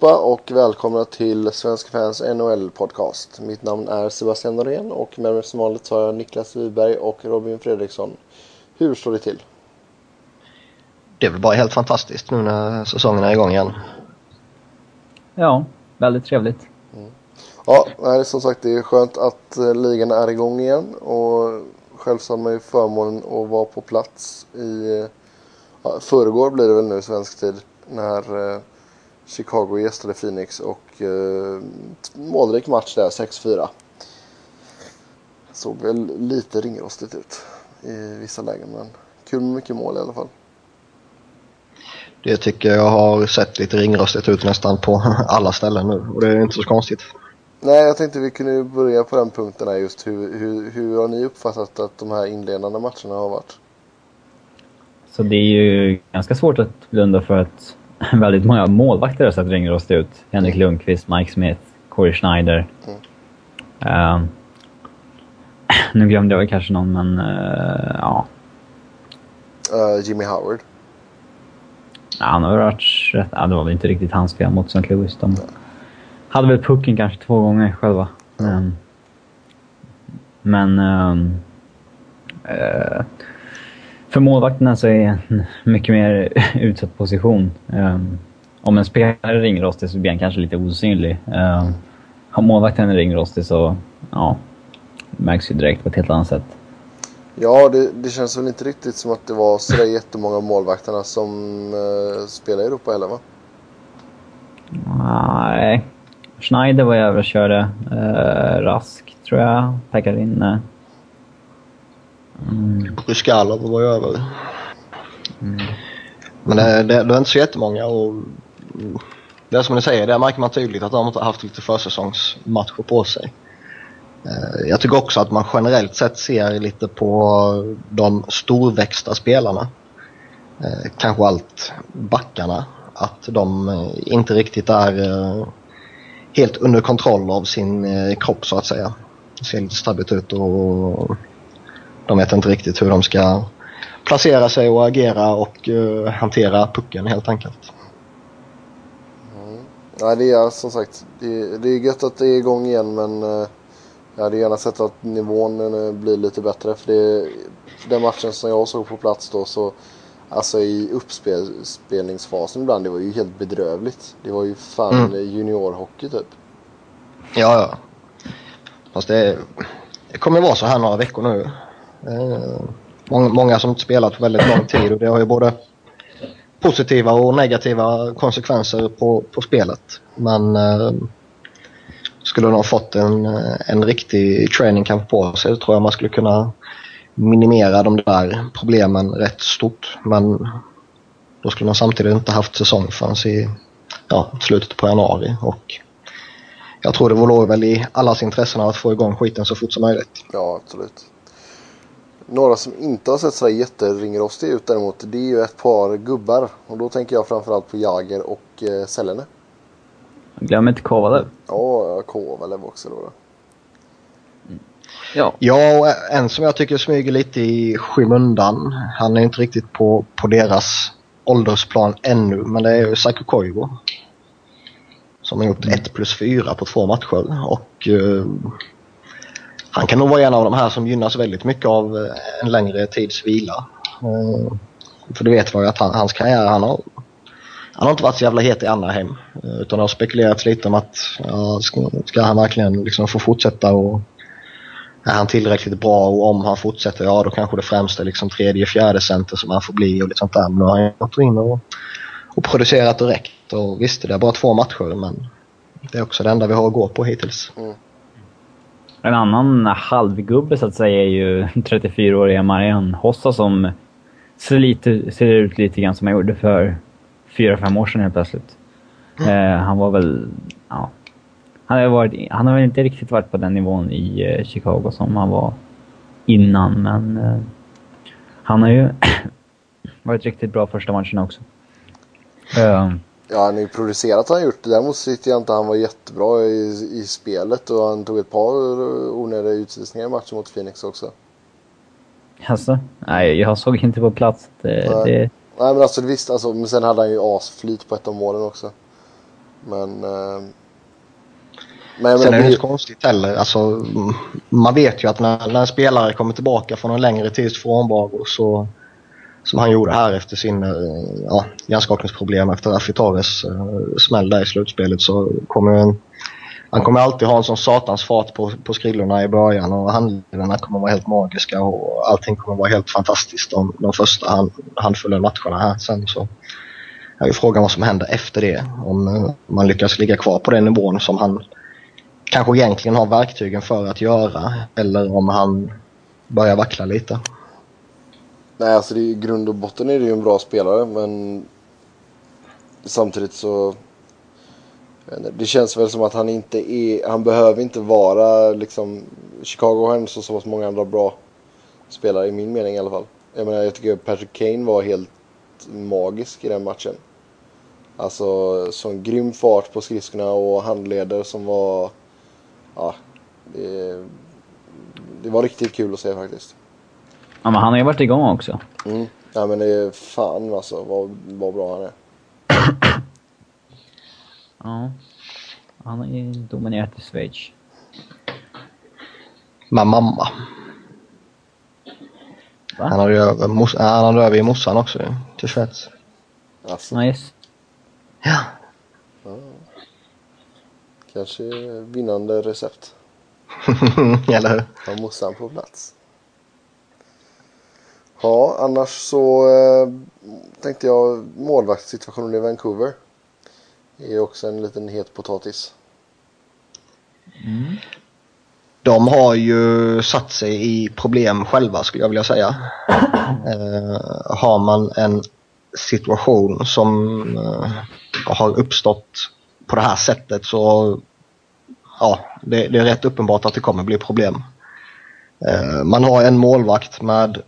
Allihopa och välkomna till Svenska fans NHL podcast. Mitt namn är Sebastian Norén och med mig som vanligt har jag Niklas Wiberg och Robin Fredriksson. Hur står det till? Det är väl bara helt fantastiskt nu när säsongen är igång igen. Ja, väldigt trevligt. Mm. Ja, som sagt det är skönt att eh, ligan är igång igen och själv så har man ju förmånen att vara på plats i ja, förrgår blir det väl nu svensk tid när eh, Chicago gästade Phoenix och eh, målrik match där, 6-4. Såg väl lite ringrostigt ut i vissa lägen men kul med mycket mål i alla fall. Det tycker jag har sett lite ringrostigt ut nästan på alla ställen nu och det är inte så konstigt. Nej, jag tänkte vi kunde börja på den punkten här just hur, hur, hur har ni uppfattat att de här inledande matcherna har varit? Så det är ju ganska svårt att blunda för att väldigt många målvakter har sett ringrostiga ut. Henrik mm. Lundqvist, Mike Smith, Corey Schneider. Mm. Uh, nu glömde jag kanske någon, men uh, ja. Uh, Jimmy Howard. Ja, han har varit rätt... Ja, det var väl inte riktigt hans fel mot St. Louis. De hade väl pucken kanske två gånger själva. Mm. Men... Um, uh, för målvakterna så är det en mycket mer utsatt position. Um, om en spelare ringer ringrostig så blir han kanske lite osynlig. Um, har målvakten ringrostig så ja, det märks ju direkt på ett helt annat sätt. Ja, det, det känns väl inte riktigt som att det var sådär jättemånga målvakterna som uh, spelar i Europa heller va? Nej. Schneider var jag över och körde. Uh, Rask tror jag. Pekarinne. Mm. Bryskalov var ju över. Mm. Men det, det, det är inte så jättemånga och det är som ni säger, där märker man tydligt att de inte har haft lite försäsongsmatcher på sig. Eh, jag tycker också att man generellt sett ser lite på de storväxta spelarna. Eh, kanske allt backarna. Att de eh, inte riktigt är helt under kontroll av sin kropp så att säga. Det ser lite stabbigt ut och de vet inte riktigt hur de ska placera sig och agera och uh, hantera pucken helt enkelt. Mm. Ja, det är som sagt, det, det är gött att det är igång igen men uh, jag hade gärna sett att nivån uh, blir lite bättre. För, det, för den matchen som jag såg på plats då så Alltså i uppspelningsfasen ibland, det var ju helt bedrövligt. Det var ju fan mm. juniorhockey typ. Ja, ja. Fast det, det kommer vara så här några veckor nu. Eh, många, många som spelat på väldigt lång tid och det har ju både positiva och negativa konsekvenser på, på spelet. Men eh, skulle de fått en, en riktig training camp på sig tror jag man skulle kunna minimera de där problemen rätt stort. Men då skulle man samtidigt inte haft säsong förrän i ja, slutet på januari. Och jag tror det vore väl i allas intressen att få igång skiten så fort som möjligt. Ja, absolut. Några som inte har sett så jätteringrostiga ut däremot det är ju ett par gubbar. Och då tänker jag framförallt på Jager och eh, Sellene. Glöm inte Kovalev. Ja, Kovalev också då. då. Mm. Ja. ja, och en som jag tycker smyger lite i skymundan. Han är inte riktigt på, på deras åldersplan ännu, men det är ju Saku Koivu. Som har gjort 1 plus 4 på två matcher. Och uh, han kan nog vara en av de här som gynnas väldigt mycket av eh, en längre tids vila. Eh, för du vet vad att han, hans karriär, han har, han har inte varit så jävla het i andra hem. Eh, utan det har spekulerats lite om att ja, ska, ska, han verkligen liksom få fortsätta och är han tillräckligt bra och om han fortsätter, ja då kanske det främst är liksom tredje, fjärde center som han får bli och lite sånt där. Men nu har han gått in och, och producerat direkt och visst det är bara två matcher men det är också det enda vi har att gå på hittills. Mm. En annan halvgubbe så att säga är ju 34-åriga Marian Hossa som ser, lite, ser ut lite grann som han gjorde för 4-5 år sedan helt plötsligt. Mm. Eh, han var väl... Ja, han, har varit, han har väl inte riktigt varit på den nivån i eh, Chicago som han var innan, men eh, han har ju varit riktigt bra första matchen också. Ja, han har ju producerat han gjort. Däremot tyckte jag inte han var jättebra i, i spelet och han tog ett par onödiga utvisningar i matchen mot Phoenix också. Alltså, nej, jag såg inte på plats. Det, nej. Det... nej, men alltså visst, alltså, men sen hade han ju asflyt på ett av målen också. Men... Eh, men Sen är det inte så konstigt heller. Alltså, man vet ju att när, när en spelare kommer tillbaka från en längre tids frånvaro så som han gjorde här efter sin eh, ja, hjärnskakningsproblem efter Afitares eh, smäll där i slutspelet så kommer en, han kommer alltid ha en sån satans fart på, på skrillorna i början och handledarna kommer vara helt magiska och allting kommer vara helt fantastiskt de, de första hand, handfulla matcherna här. Sen så är ju frågan vad som händer efter det. Om eh, man lyckas ligga kvar på den nivån som han kanske egentligen har verktygen för att göra eller om han börjar vackla lite. Nej, alltså det i grund och botten är det ju en bra spelare men samtidigt så det känns väl som att han inte är, han behöver inte vara liksom, Chicago har ändå så, så många andra bra spelare i min mening i alla fall. Jag menar jag tycker Patrick Kane var helt magisk i den matchen. Alltså sån grym fart på skridskorna och handleder som var, ja, det, det var riktigt kul att se faktiskt. Ja, men han har ju varit igång också. Mm. Ja, men det är fan alltså vad, vad bra han är. ja. Han har ju dominerat i Schweiz. Med mamma. Va? Han hade ju över, mos, han hade över i morsan också till Schweiz. Alltså. Nice. Ja. ja. Kanske vinnande recept. Eller hur? Ha morsan på plats. Ja, annars så eh, tänkte jag målvaktssituationen i Vancouver. är också en liten het potatis. Mm. De har ju satt sig i problem själva skulle jag vilja säga. Eh, har man en situation som eh, har uppstått på det här sättet så ja, det, det, är rätt uppenbart att det kommer bli problem. Eh, man har en målvakt med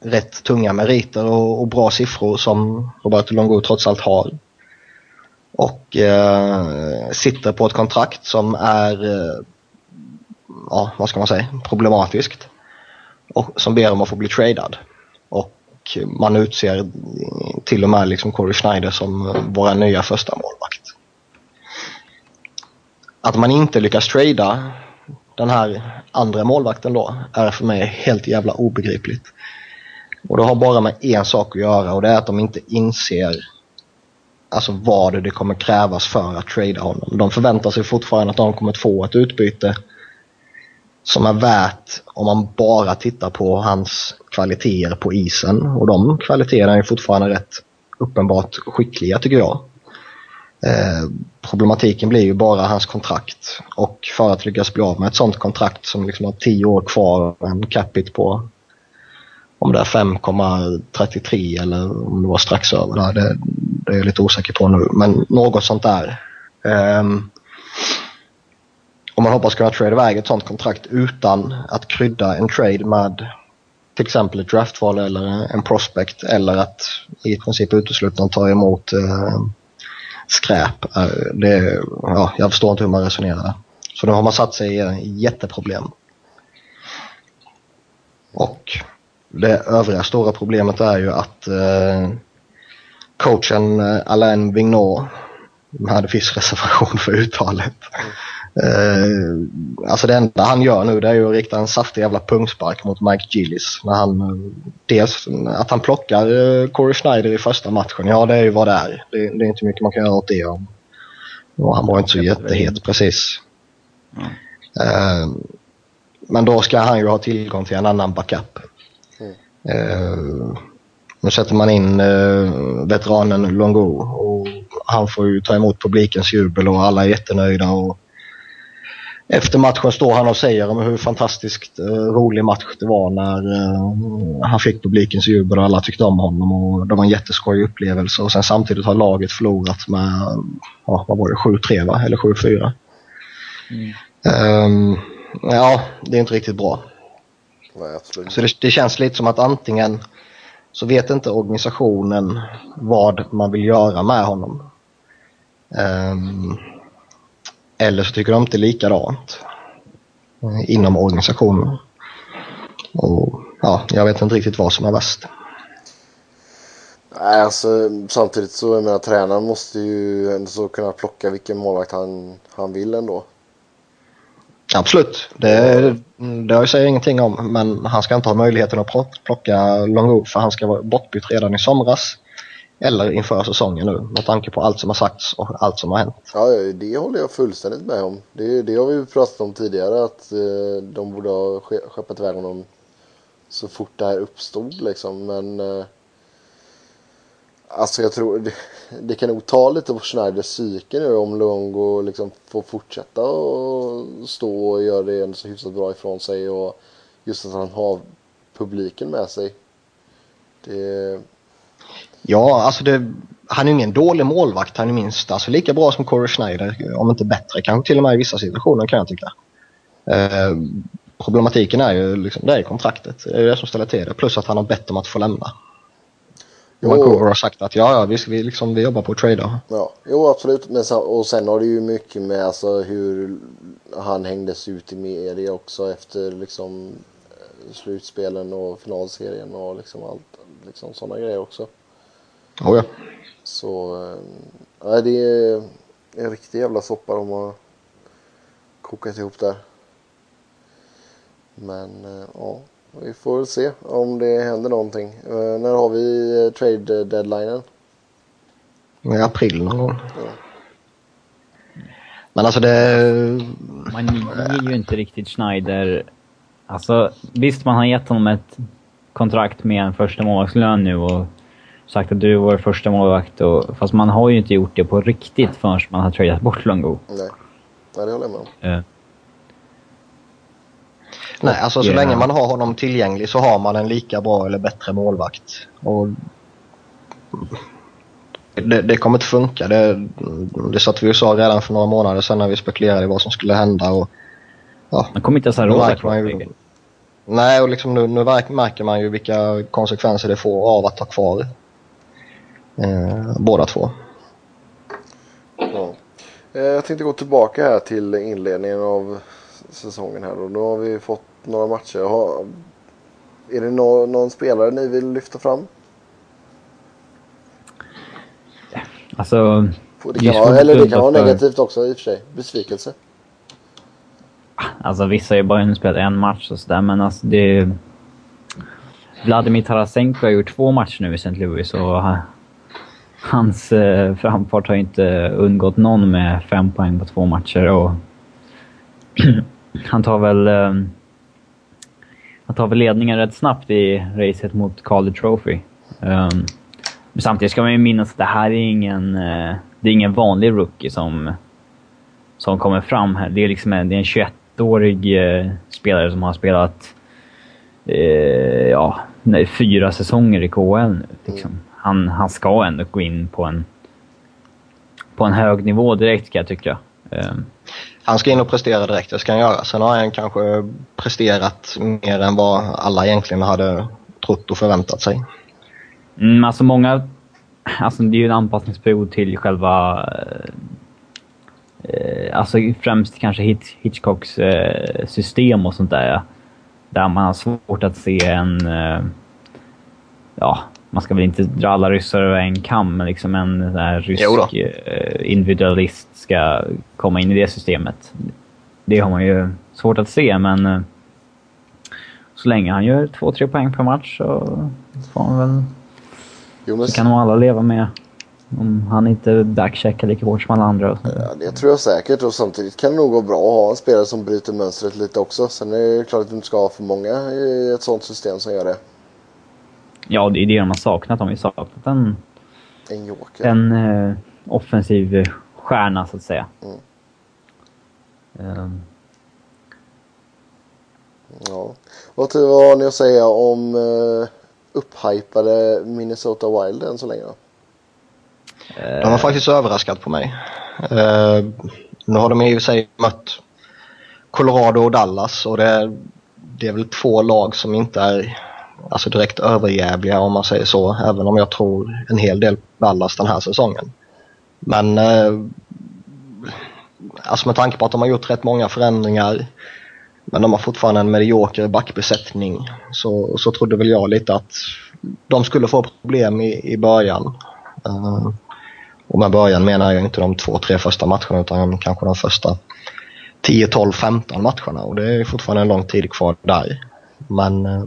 rätt tunga meriter och, och bra siffror som Roberto Longo trots allt har. Och eh, sitter på ett kontrakt som är, eh, ja vad ska man säga, problematiskt. Och som ber om att få bli tradad. Och man utser till och med liksom Corey Schneider som vår nya första målvakt. Att man inte lyckas trada den här andra målvakten då är för mig helt jävla obegripligt. Och det har bara med en sak att göra och det är att de inte inser alltså vad det kommer krävas för att trada honom. De förväntar sig fortfarande att de kommer få ett utbyte som är värt om man bara tittar på hans kvaliteter på isen. Och de kvaliteterna är fortfarande rätt uppenbart skickliga tycker jag. Eh, problematiken blir ju bara hans kontrakt och för att lyckas bli av med ett sånt kontrakt som liksom har tio år kvar, en capita på om det är 5,33 eller om det var strax över där, det, det är jag lite osäker på nu. Men något sånt där. Ehm, um, och man hoppas kunna trade iväg ett sånt kontrakt utan att krydda en trade med till exempel ett draftval eller en prospect eller att i princip uteslutande ta emot uh, skräp. Uh, det, ja, jag förstår inte hur man resonerar. Så nu har man satt sig i jätteproblem. Och det övriga stora problemet är ju att eh, coachen eh, Alain Vignot hade viss reservation för uttalet. Eh, alltså det enda han gör nu det är ju att rikta en saftig jävla pungspark mot Mike Gillis. När han, dels att han plockar eh, Corey Schneider i första matchen, ja det är ju vad det är. Det, det är inte mycket man kan göra åt det. Om. Och han var inte så jättehet precis. Mm. Eh, men då ska han ju ha tillgång till en annan backup. Eh, nu sätter man in eh, veteranen Longo och han får ju ta emot publikens jubel och alla är jättenöjda. Och efter matchen står han och säger om hur fantastiskt eh, rolig match det var när han fick publikens jubel och alla tyckte om honom och det var en jätteskojig upplevelse. Och sen samtidigt har laget förlorat med, ja, vad var det, 7-3 va? Eller 7-4. Mm. Um, ja, det är inte riktigt bra. Så det, det, känns lite som att antingen så vet inte organisationen vad man vill göra med honom. Um, eller så tycker de inte likadant uh, inom organisationen. Och ja, jag vet inte riktigt vad som är värst. Nej, alltså samtidigt så jag menar tränaren måste ju ändå så kunna plocka vilken målvakt han, han vill ändå. Absolut, det, det säger jag ingenting om. Men han ska inte ha möjligheten att plocka Longo för han ska vara bortbytt redan i somras. Eller inför säsongen nu med tanke på allt som har sagts och allt som har hänt. Ja, det håller jag fullständigt med om. Det, det har vi ju pratat om tidigare att eh, de borde ha skeppat iväg honom så fort det här uppstod liksom. Men eh, alltså jag tror det, det, kan nog ta lite på Schneiders psyke nu om Longo liksom får fortsätta och stå och göra det så hyfsat bra ifrån sig och just att han har publiken med sig. Det... Ja, alltså det, han är ingen dålig målvakt. Han är minst alltså, lika bra som Corey Schneider, om inte bättre. Kanske till och med i vissa situationer kan jag tycka. Eh, problematiken är ju liksom, det är kontraktet. Det är det som ställer till det. Plus att han har bett om att få lämna. Vancouver har sagt att ja, ja vi, vi, liksom, vi jobbar på att trada. Ja, jo absolut. Men sen, och sen har det ju mycket med alltså, hur han hängdes ut i media också efter liksom slutspelen och finalserien och liksom allt. Liksom sådana grejer också. Oh ja. Så, äh, det är en riktig jävla soppa de har kokat ihop där. Men äh, ja. Vi får väl se om det händer någonting. Uh, när har vi uh, trade deadlinen? I april någon gång. Ja. Men alltså det... Man ger ju inte riktigt Schneider... Alltså visst, man har gett honom ett kontrakt med en första målvaktslön nu och sagt att du är vår första målvakt. Och, fast man har ju inte gjort det på riktigt förrän man har tradat bort Longo. Nej, Nej det håller jag med om. Uh. Nej, alltså så länge man har honom tillgänglig så har man en lika bra eller bättre målvakt. Och det, det kommer inte funka. Det, det satt vi och sa redan för några månader sedan när vi spekulerade i vad som skulle hända. Och, ja, man kommer inte ens ha råd Nej, och liksom nu, nu märker man ju vilka konsekvenser det får av att ha kvar eh, båda två. Ja. Eh, jag tänkte gå tillbaka här till inledningen av säsongen här då. Nu har vi fått några matcher. Har, är det no någon spelare ni vill lyfta fram? Alltså... Det kan vara, eller det kan vara negativt också i och för sig. Besvikelse. Alltså vissa har ju bara spelat en match och sådär men alltså det... Vladimir Tarasenko har gjort två matcher nu i St. Louis och hans eh, framfart har inte undgått någon med fem poäng på två matcher och han tar väl... Eh, han tar väl ledningen rätt snabbt i racet mot Calder Trophy. Um, samtidigt ska man ju minnas att det här är ingen, uh, det är ingen vanlig rookie som, som kommer fram här. Det är liksom en, en 21-årig uh, eh, spelare som har spelat uh, ja, nej, fyra säsonger i KHL nu. Liksom. Han, han ska ändå gå in på en, på en hög nivå direkt kan jag tycka. Um, han ska in och prestera direkt, det ska han göra. Sen har han kanske presterat mer än vad alla egentligen hade trott och förväntat sig. Mm, alltså många... Alltså det är ju en anpassningsperiod till själva... Eh, eh alltså främst kanske Hitch, Hitchcocks eh, system och sånt där. Där man har svårt att se en... Eh, ja, man ska väl inte dra alla ryssar över en kam, men liksom en där rysk eh, individualist ska komma in i det systemet. Det har man ju svårt att se, men eh, så länge han gör två, tre poäng per match så får han väl... Jo, men... Så kan nog alla leva med. Om han inte backcheckar lika hårt som alla andra. Ja, det tror jag säkert och samtidigt kan det nog gå bra att ha en spelare som bryter mönstret lite också. Sen är det klart att du inte ska ha för många i ett sånt system som gör det. Ja, det är det de har saknat. De har saknat en... En joker. En uh, offensiv stjärna, så att säga. Mm. Um. Ja. Vad, vad har ni att säga om uh, upphypade Minnesota Wild än så länge då? De har faktiskt överraskat på mig. Uh, nu har de i och för sig mött Colorado och Dallas och det är, det är väl två lag som inte är alltså direkt överjävliga om man säger så. Även om jag tror en hel del Dallas den här säsongen. Men eh, alltså med tanke på att de har gjort rätt många förändringar men de har fortfarande en medioker backbesättning så, så trodde väl jag lite att de skulle få problem i, i början. Eh, och med början menar jag inte de två, tre första matcherna utan kanske de första 10, 12, 15 matcherna och det är fortfarande en lång tid kvar där. Men eh,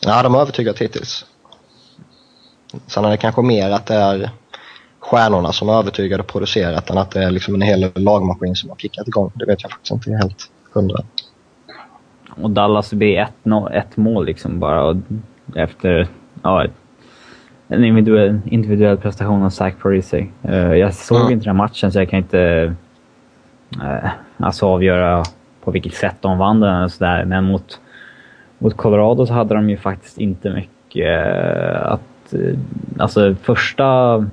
ja, de har övertygat hittills. Sen är det kanske mer att det är stjärnorna som är övertygade och producerat än att det är liksom en hel lagmaskin som har kickat igång. Det vet jag faktiskt inte helt hundra. Och Dallas blir ett, ett mål liksom bara efter ja, en individuell, individuell prestation av Zach Parisi. Uh, jag såg mm. inte den matchen så jag kan inte uh, alltså avgöra på vilket sätt de vann den och sådär. Men mot, mot Colorado så hade de ju faktiskt inte mycket eh, att... Eh, alltså första...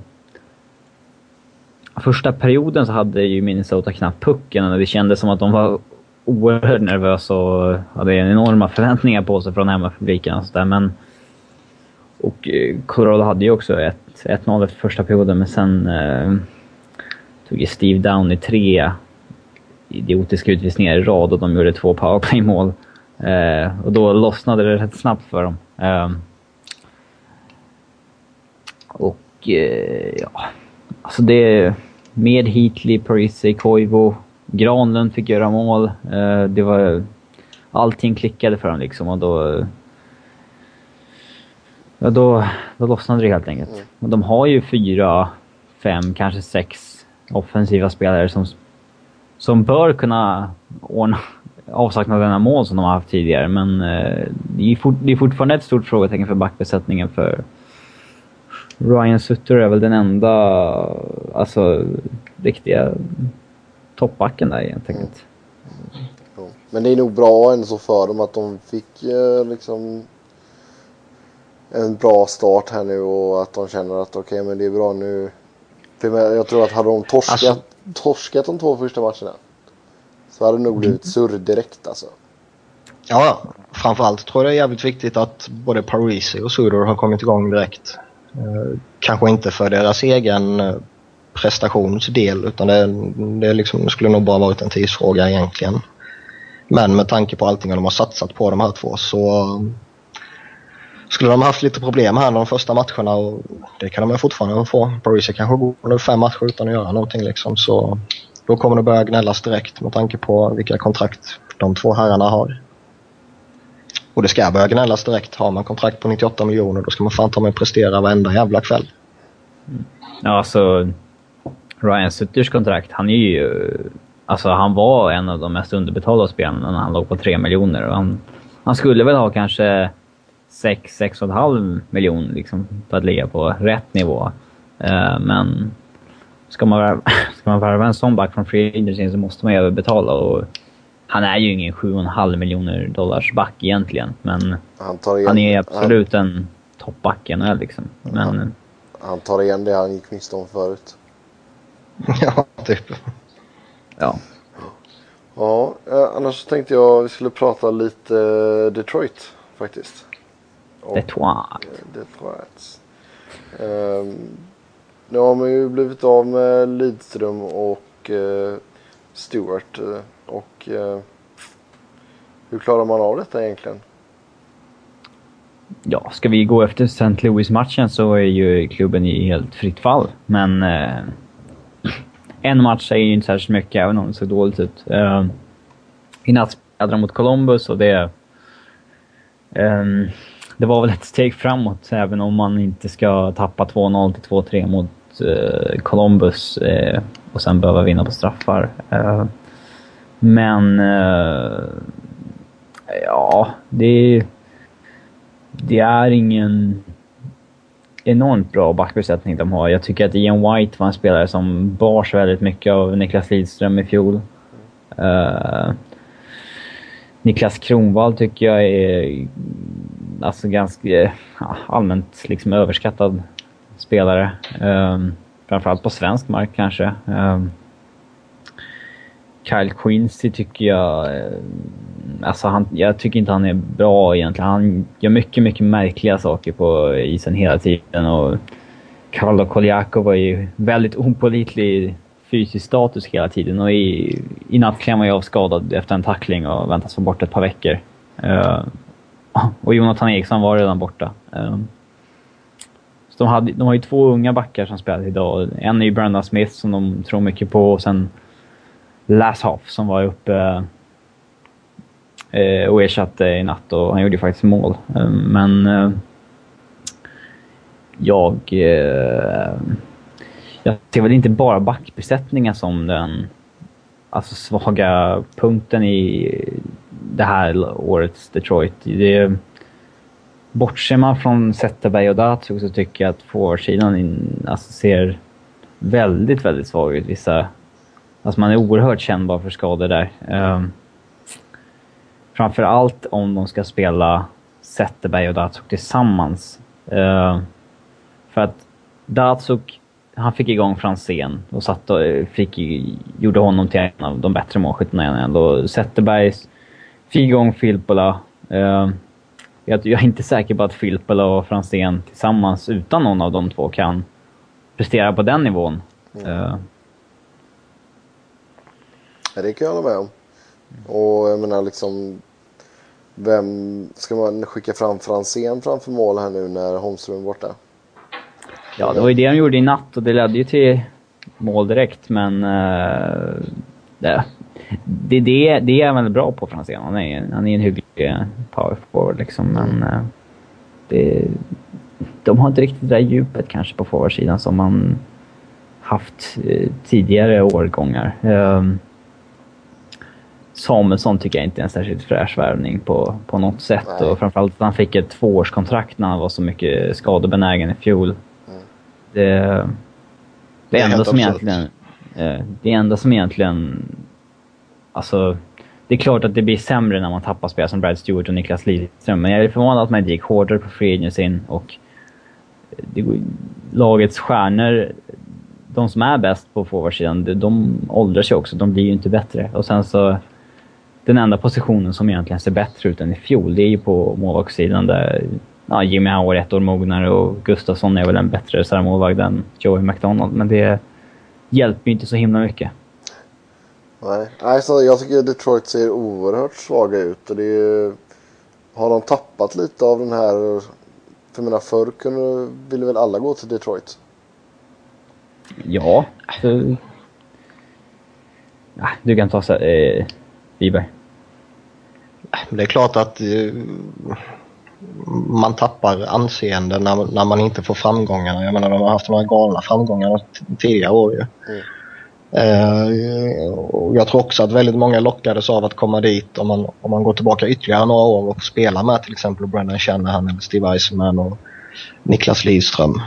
Första perioden så hade ju Minnesota knappt pucken och det kändes som att de var oerhört nervösa och hade enorma förväntningar på sig från hemmapubliken. Och sådär. Men, och eh, Colorado hade ju också 1-0 efter första perioden, men sen eh, tog Steve Downey tre idiotiska utvisningar i rad och de gjorde två powerplay-mål. Eh, och då lossnade det rätt snabbt för dem. Eh, och eh, ja, alltså det... Med Heatley, Parisi, Koivu Granlund fick göra mål. Eh, det var... Allting klickade för dem liksom och då... Ja, då, då lossnade det helt enkelt. Mm. Och de har ju fyra, fem, kanske sex offensiva spelare som, som bör kunna ordna avsaknaden av mål som de har haft tidigare. Men eh, det, är fort, det är fortfarande ett stort frågetecken för backbesättningen för Ryan Sutter är väl den enda alltså, riktiga toppbacken där enkelt. Mm. Men det är nog bra ändå för dem att de fick eh, liksom en bra start här nu och att de känner att okej okay, men det är bra nu. Jag tror att hade de torskat, alltså... torskat de två första matcherna så hade det nog blivit surr direkt alltså. Ja, framförallt tror jag det är jävligt viktigt att både Parisi och Sudor har kommit igång direkt. Eh, kanske inte för deras egen eh, prestationsdel utan det, det liksom, skulle nog bara varit en tidsfråga egentligen. Men med tanke på allting de har satsat på de här två så skulle de haft lite problem här de första matcherna och det kan de fortfarande få. Parisi kanske går under fem matcher utan att göra någonting liksom så då kommer det börja gnällas direkt med tanke på vilka kontrakt de två herrarna har. Och det ska börja gnällas direkt. Har man kontrakt på 98 miljoner då ska man fan ta mig prestera varenda jävla kväll. Ja, alltså Ryan Sutters kontrakt, han är ju... Alltså han var en av de mest underbetalda spelarna när han låg på 3 miljoner. Han, han skulle väl ha kanske 6-6,5 miljoner liksom, för att ligga på rätt nivå. Uh, men ska man, ska man värva en sån back från Free Agency så måste man ju överbetala. Och han är ju ingen 7,5 miljoner dollars back egentligen, men han, igen, han är absolut han, en toppback liksom. Men, han, han tar igen det han gick miste om förut. ja, typ. Ja. Ja, eh, annars tänkte jag vi skulle prata lite eh, Detroit faktiskt. Och, Detroit. Eh, Detroit. Um, nu har man ju blivit av med Lidström och eh, Stewart. Eh, och eh, hur klarar man av detta egentligen? Ja, ska vi gå efter St. Louis-matchen så är ju klubben i helt fritt fall. Men eh, en match säger ju inte särskilt mycket, även om det såg dåligt ut. Eh, I natt spelade de mot Columbus och det... Eh, det var väl ett steg framåt, även om man inte ska tappa 2-0 till 2-3 mot Eh, Columbus eh, och sen behöva vinna på straffar. Eh, men... ja, det... Det är ingen enormt bra backbesättning de har. Jag tycker att Ian White var en spelare som bars väldigt mycket av Niklas Lidström i fjol. Uh, Niklas Kronwall tycker jag är alltså ganska allmänt liksom överskattad spelare. Um, framförallt på svensk mark kanske. Um, Kyle Quincy tycker jag... Ehm, alltså han, jag tycker inte han är bra egentligen. Han gör mycket, mycket märkliga saker på isen hela tiden. Och Karlo Koljakov var ju väldigt opolitlig fysisk status hela tiden. Och i, i natt klämmer han ju av skadad efter en tackling och väntas vara borta ett par veckor. Uh, och Jonathan Eriksson var redan borta. Uh, de, hade, de har ju två unga backar som spelar idag. En är ju Brandon Smith som de tror mycket på och sen Lasshoff som var uppe eh, och ersatte i natt och han gjorde ju faktiskt mål. Eh, men eh, jag... Eh, jag ser väl inte bara backbesättningar som den alltså, svaga punkten i det här årets Detroit. Det, bortser man från Zetterberg och Datsuk så tycker jag att forwardsidan alltså, ser väldigt, väldigt svag ut. Vissa, alltså man är oerhört kännbar för skador där. Um, framförallt om de ska spela Zetterberg och Datsuk tillsammans. Uh, för att Datsuk, han fick igång Franzén och satt och eh, fick, gjorde honom till en av de bättre målskyttarna igen. Zetterberg fick igång Filppula. Uh, ehm, jag, jag är inte säker på att Filppula och Franzén tillsammans utan någon av de två kan prestera på den nivån. Mm. Uh. Ja, det kan jag hålla med om. Och jag menar liksom... Vem ska man skicka fram Franzén framför mål här nu när Holmström är borta? Ja, det var ju det de gjorde i natt och det ledde ju till mål direkt, men... Uh, det, det, det, det är han väl bra på, Franzén. Han är, han är en hygglig power forward liksom, men... Uh, det, de har inte riktigt det där djupet kanske på forwardsidan som man haft uh, tidigare årgångar. Uh, Samuelsson tycker jag inte är en särskilt fräsch värvning på, på något sätt. Nej. Och framförallt att han fick ett tvåårskontrakt när han var så mycket skadebenägen i fjol. Det, det, enda som egentligen... Eh, det enda som egentligen... Alltså, det är klart att det blir sämre när man tappar spelare som Brad Stewart och Niklas Lidström, men jag är förvånad att man inte gick hårdare på free agencyn och eh, det, lagets stjärnor, de som är bäst på forwardsidan, de, de åldras ju också. De blir ju inte bättre. Och sen så... Den enda positionen som egentligen ser bättre ut än i fjol, det är ju på målvaktssidan där ja, Jimmy Howard ett år mognare och Gustafsson är väl en bättre reservmålvakt än Joey McDonald. Men det hjälper ju inte så himla mycket. Nej, alltså, jag tycker Detroit ser oerhört svaga ut. Och det är, har de tappat lite av den här... För mina förr kunde, ville väl alla gå till Detroit? Ja. Ja, du kan ta så, eh, Wiberg. Det är klart att eh, man tappar anseende när, när man inte får framgångarna. Jag menar de har haft några galna framgångar tidigare år ju. Mm. Eh, jag tror också att väldigt många lockades av att komma dit om man, om man går tillbaka ytterligare några år och spela med till exempel Brendan Shanahan eller Steve Eisenman och Niklas Lidström.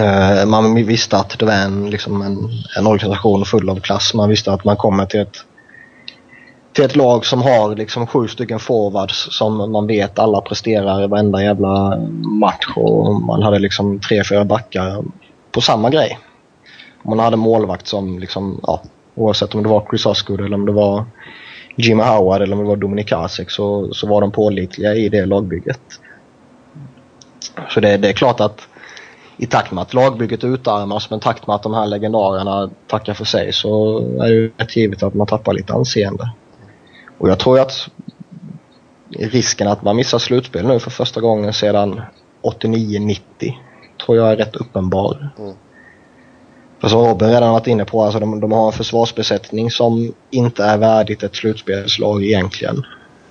Eh, man visste att det var en, liksom en, en organisation full av klass. Man visste att man kommer till ett till ett lag som har liksom sju stycken forwards som man vet alla presterar i varenda jävla match och man hade liksom tre, fyra backar på samma grej. Man hade målvakt som liksom, ja, oavsett om det var Chris Osgood eller om det var Jimmy Howard eller om det var Dominik Hasek så, så var de pålitliga i det lagbygget. Så det, det är klart att i takt med att lagbygget utarmas men i takt med att de här legendarerna tackar för sig så är det ju rätt givet att man tappar lite anseende. Och jag tror att risken att man missar slutspel nu för första gången sedan 89-90 tror jag är rätt uppenbar. Mm. Och som Robin redan varit inne på, alltså de, de har en försvarsbesättning som inte är värdigt ett slutspelslag egentligen.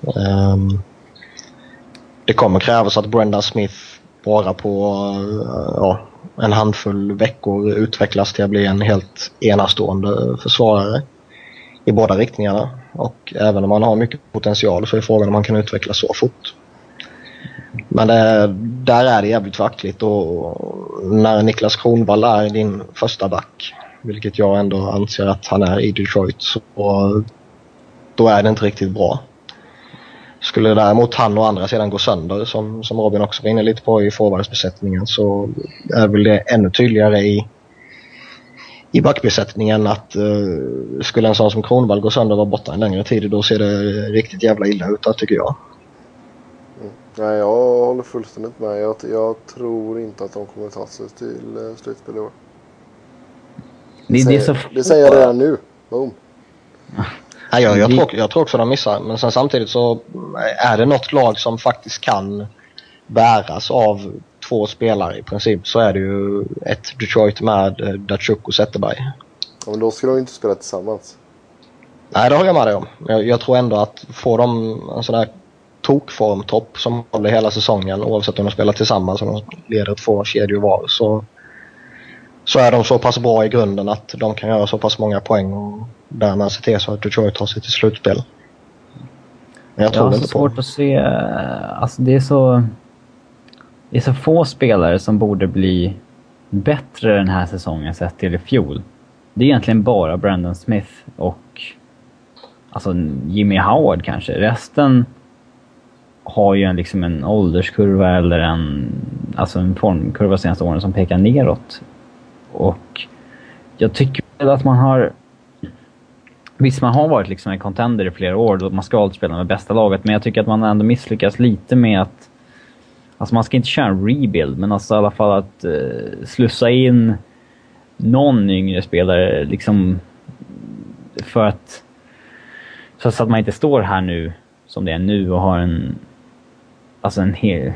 Um, det kommer krävas att Brenda Smith bara på uh, ja, en handfull veckor utvecklas till att bli en helt enastående försvarare i båda riktningarna. Och även om man har mycket potential så är frågan om man kan utvecklas så fort. Men det, där är det jävligt vackligt och när Niklas Kronwall är din första back, vilket jag ändå anser att han är i Detroit, så då är det inte riktigt bra. Skulle däremot han och andra sedan gå sönder, som, som Robin också var inne lite på i forwardsbesättningen, så är väl det ännu tydligare i i backbesättningen att uh, skulle en sån som Kronwall gå sönder och vara borta en längre tid då ser det riktigt jävla illa ut tycker jag. Nej, jag håller fullständigt med. Jag, jag, tror inte att de kommer ta sig till uh, slutspel i år. Det, det, säger, så... det säger jag redan nu. Boom. Nej, jag, jag, tror, jag tror också de missar. Men sen samtidigt så är det något lag som faktiskt kan bäras av två spelare i princip så är det ju ett Detroit med eh, Datsjuk och Zetterberg. Ja, men då ska de inte spela tillsammans. Nej, det håller jag med dig om. Jag, jag tror ändå att får de en sån där tokformtopp som håller hela säsongen oavsett om de spelar tillsammans eller de leder två kedjor var så, så är de så pass bra i grunden att de kan göra så pass många poäng och därmed se till så att Detroit tar sig till slutspel. Men jag tror jag har så svårt att se... Alltså det är så... Det är så få spelare som borde bli bättre den här säsongen sett till i fjol. Det är egentligen bara Brandon Smith och alltså Jimmy Howard kanske. Resten har ju en, liksom en ålderskurva eller en, alltså en formkurva senaste åren som pekar neråt. Och jag tycker att man har... Visst, man har varit liksom en contender i flera år och man ska alltid spela med bästa laget, men jag tycker att man ändå misslyckas lite med att... Alltså man ska inte köra en rebuild, men alltså i alla fall att uh, slussa in någon yngre spelare liksom för att... Så att man inte står här nu som det är nu och har en alltså en, hel,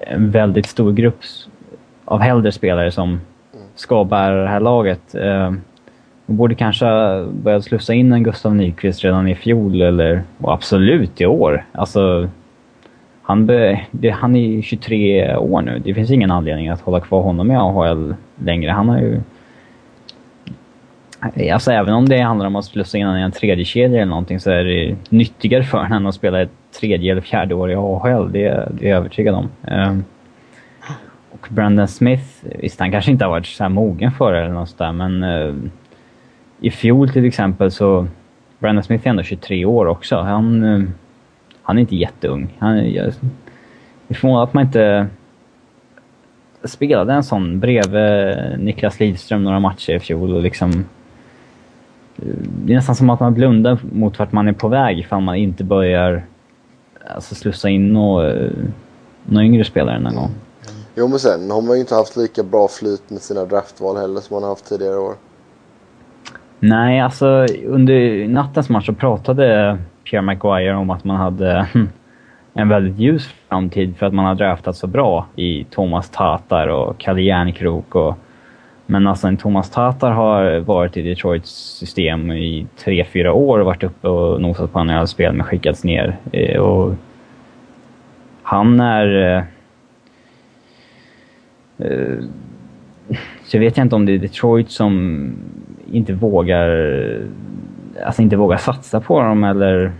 en väldigt stor grupp av äldre spelare som ska bära det här laget. Eh, borde kanske börja slussa in en Gustav Nyqvist redan i fjol eller och absolut i år. Alltså, han, be, det, han är 23 år nu. Det finns ingen anledning att hålla kvar honom i AHL längre. Han har ju... Alltså även om det handlar om att slussa in honom i en tredje kedja eller någonting så är det nyttigare för honom att spela ett tredje eller fjärde år i AHL, det, det är jag övertygad om. Um, och Brandon Smith, visst han kanske inte har varit så här mogen för det eller något sådär, men uh, i fjol till exempel så... Brandon Smith är ändå 23 år också. Han, uh, han är inte jätteung. Han, jag, är förvånad att man inte spelade en sån bredvid Niklas Lidström några matcher i fjol och liksom... Det är nästan som att man blundar mot vart man är på väg ifall man inte börjar alltså slussa in några, yngre spelare någon gång. Jo men sen har man ju inte haft lika bra flyt med sina draftval heller som man har haft tidigare år. Nej, alltså under nattens match så pratade Pierre Maguire om att man hade en väldigt ljus framtid för att man har draftat så bra i Thomas Tatar och Kalle Järnkrok och men alltså en Thomas Tatar har varit i Detroits system i tre fyra år och varit uppe och nosat på andra spel men skickats ner. Eh, och han är... Eh, eh, så jag vet inte om det är Detroit som inte vågar, alltså inte vågar satsa på dem eller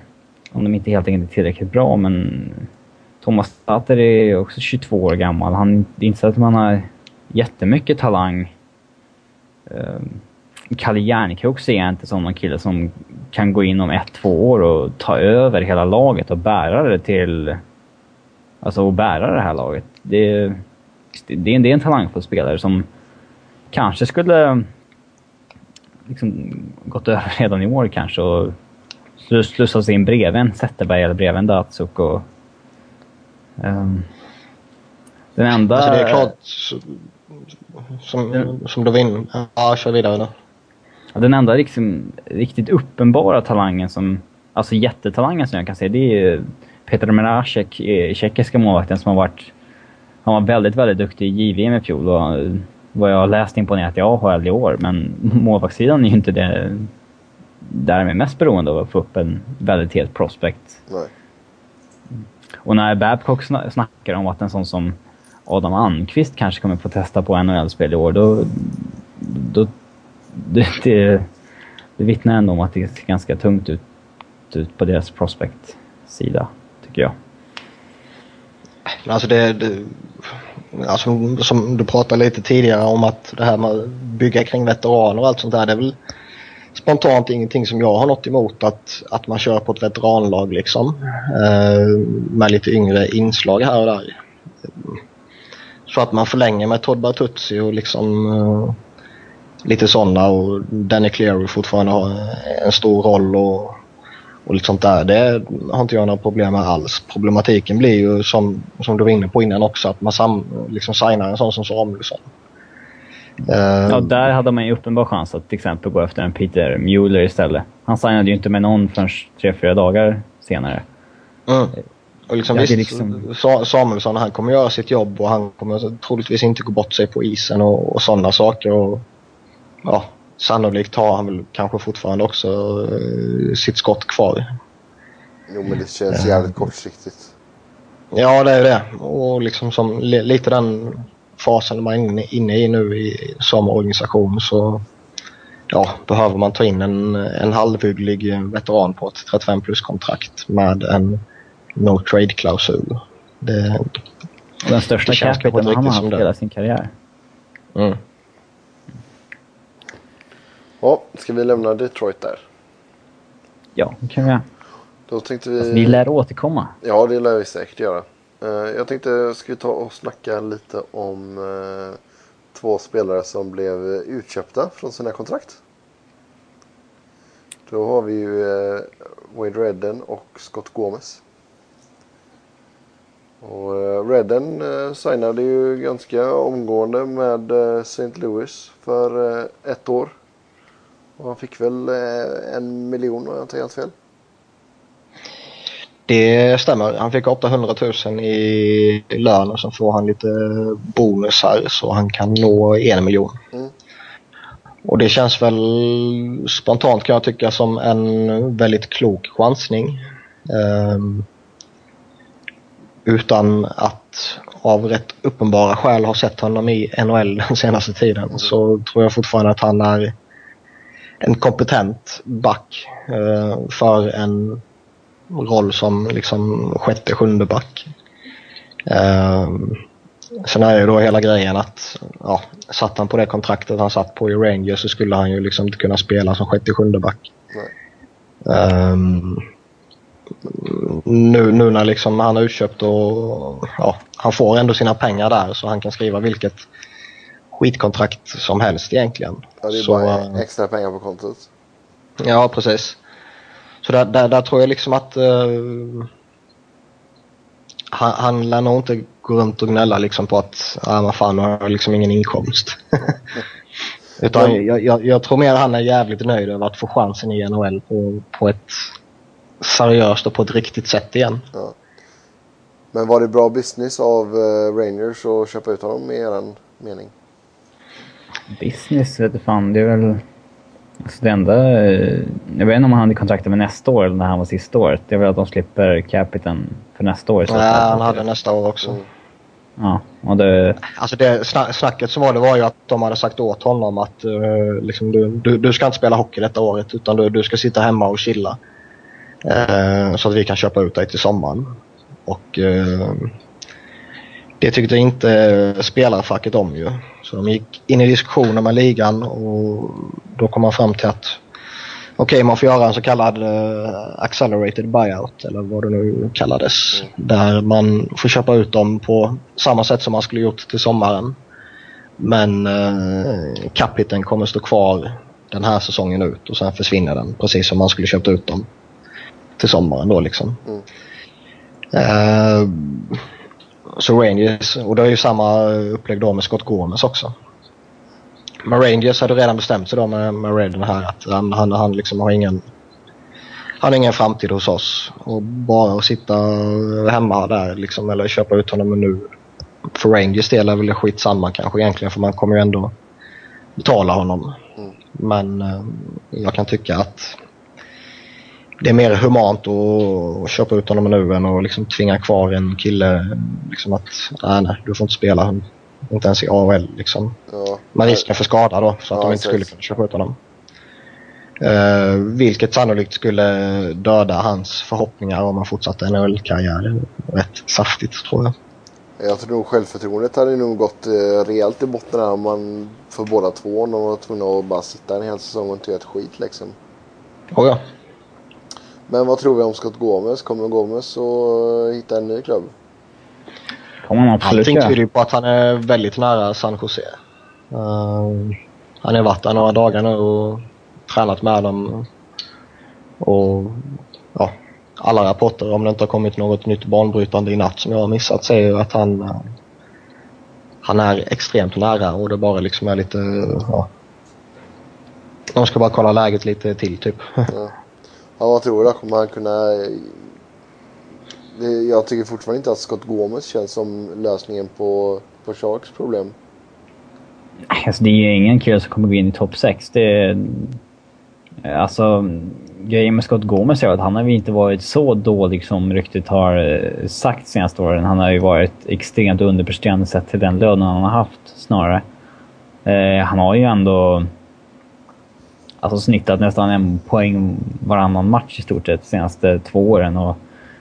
om de inte helt enkelt är tillräckligt bra men Thomas Tatar är också 22 år gammal. Han, det är inte så att man har jättemycket talang Ehm, Kalle Järnkrok ser jag inte som någon kille som kan gå in om ett, två år och ta över hela laget och bära det till... Alltså och bära det här laget. Det, det, det är en talangfull spelare som kanske skulle liksom gått över redan i år kanske och slussats in bredvid en Zetterberg eller bredvid en Datsuk och... Um, den enda... Alltså det är klart, som, som du var inne Ja, kör vidare då. Den enda liksom, riktigt uppenbara talangen som, alltså jättetalangen som jag kan se, det är Peter Meracek, eh, tjeckiska målvakten som har varit, han var väldigt, väldigt duktig i JVM i fjol och vad jag har läst imponerat i AHL i år, men målvaktssidan är ju inte det där de är mest beroende av att få upp en väldigt het prospect. Nej. Och när Babcock snackar om att en sån som Adam Almqvist kanske kommer få testa på NHL-spel i år, då... då det, det, det vittnar ändå om att det ser ganska tungt ut, ut på deras prospect-sida, tycker jag. Alltså det, det alltså som du pratade lite tidigare om att det här med att bygga kring veteraner och allt sånt där, det är väl spontant ingenting som jag har något emot att, att man kör på ett veteranlag liksom. Eh, med lite yngre inslag här och där. Så att man förlänger med Todd Bertuzzi och liksom uh, lite sådana och Danny Cleary fortfarande har en stor roll och, och lite sånt där. Det har inte jag några problem med alls. Problematiken blir ju som, som du var inne på innan också att man sam, liksom signar en sån som Samuelsson. Uh, ja, där hade man ju uppenbar chans att till exempel gå efter en Peter Mueller istället. Han signade ju inte med någon förrän tre, fyra dagar senare. Mm. Och liksom, ja, visst, liksom... Samuelsson han kommer göra sitt jobb och han kommer troligtvis inte gå bort sig på isen och, och sådana saker. Och, ja, sannolikt har han väl kanske fortfarande också uh, sitt skott kvar. Jo men det känns jävligt uh, kortsiktigt. Ja det är det. Och liksom som lite den fasen man är inne, inne i nu i, som organisation så ja, behöver man ta in en, en halvhygglig veteran på ett 35 plus-kontrakt med en no trade-klausul. Den största capiten han har haft hela sin karriär. Mm. Ja, ska vi lämna Detroit där? Ja, det kan vi göra. Då tänkte vi... Alltså, vi lär återkomma. Ja, det lär vi säkert göra. Uh, jag tänkte, ska vi ta och snacka lite om uh, två spelare som blev utköpta från sina kontrakt? Då har vi ju uh, Wade Redden och Scott Gomez. Och uh, Redden uh, signade ju ganska omgående med uh, St. Louis för ett år. Och han fick väl en miljon om jag inte helt fel. Det stämmer. Han fick 800 000 i lön och så får han lite bonusar så han kan nå en miljon. Mm. Och det känns väl spontant kan jag tycka som en väldigt klok chansning. Um, utan att av rätt uppenbara skäl ha sett honom i NHL den senaste tiden mm. så tror jag fortfarande att han är en kompetent back uh, för en roll som liksom sjätte, sjunde back. Uh, sen är ju då hela grejen att ja, satt han på det kontraktet han satt på i Rangers så skulle han ju liksom inte kunna spela som sjätte, sjunde back. Um, nu, nu när liksom han har utköpt och ja, han får ändå sina pengar där så han kan skriva vilket skitkontrakt som helst egentligen. Ja, det är så, bara extra pengar på kontot. Ja, precis. Så där, där, där tror jag liksom att uh, han, han lär nog inte gå runt och gnälla liksom på att ah, vad fan, har jag liksom ingen inkomst. Utan jag, jag, jag, tror mer han är jävligt nöjd över att få chansen i NHL på, på ett seriöst och på ett riktigt sätt igen. Ja. Men var det bra business av uh, Rangers att köpa ut honom i er mening? Business vet fan, det är väl... Alltså det enda... Eh, jag vet inte om han hade kontraktet med nästa år eller när han var sista året. Det är väl att de slipper capiten för nästa år. Nej, han hade nästa år också. Mm. Ja, och det... Alltså det snacket som var det var ju att de hade sagt åt honom att uh, liksom, du, du, du, ska inte spela hockey detta året utan du, du ska sitta hemma och chilla. Uh, så att vi kan köpa ut dig till sommaren. Och uh, det tyckte inte spelarfacket om ju. Så de gick in i diskussioner med ligan och då kom man fram till att okej, okay, man får göra en så kallad uh, accelerated buyout eller vad det nu kallades. Mm. Där man får köpa ut dem på samma sätt som man skulle gjort till sommaren. Men uh, capiten kommer stå kvar den här säsongen ut och sen försvinner den precis som man skulle köpt ut dem till sommaren då liksom. Mm. Uh, så Rangers, och det är ju samma upplägg då med Scott Gomes också. Men Rangers hade redan bestämt sig då med, med Redden här att han, han, han liksom har ingen han har ingen framtid hos oss. Och bara att sitta hemma där liksom, eller köpa ut honom nu. För Rangers del är väl det skitsamma kanske egentligen för man kommer ju ändå betala honom. Mm. Men eh, jag kan tycka att det är mer humant att, köpa ut honom nu än att liksom tvinga kvar en kille. Liksom att, nej, nej, du får inte spela. Inte ens i AHL liksom. Ja. Med risken för skada då, så att ja, de inte skulle kunna köpa ut honom. Uh, vilket sannolikt skulle döda hans förhoppningar om han fortsatte NHL-karriär rätt saftigt tror jag. Jag tror självförtroendet hade nog gått uh, rejält i botten här om man för båda två om de var tvungna att bara sitta en hel säsong och inte göra ett skit liksom. Oh, ja. Men vad tror vi om Scott Gomez? Kommer Gomez att hitta en ny klubb? Kommer han absolut Allting tyder ju på att han är väldigt nära San Jose. Uh, han har varit där några dagar nu och tränat med dem. Och ja, alla rapporter, om det inte har kommit något nytt banbrytande i natt som jag har missat, säger ju att han, uh, han är extremt nära och det bara liksom är lite, ja. De ska bara kolla läget lite till typ. Ja. Ja, vad tror du? Kommer han kunna eh, eh, jag tycker fortfarande inte att Scott Gomez känns som lösningen på, på Sharks problem. Alltså, det är ju ingen kille som kommer gå in i topp 6. Det eh, alltså, grejen med Scott Gomez är att han har ju inte varit så dålig som ryktet har sagt senaste åren. Han har ju varit extremt underpresterande sett till den lönen han har haft snarare. Eh, han har ju ändå alltså snittat nästan en poäng varannan match i stort sett de senaste två åren. Och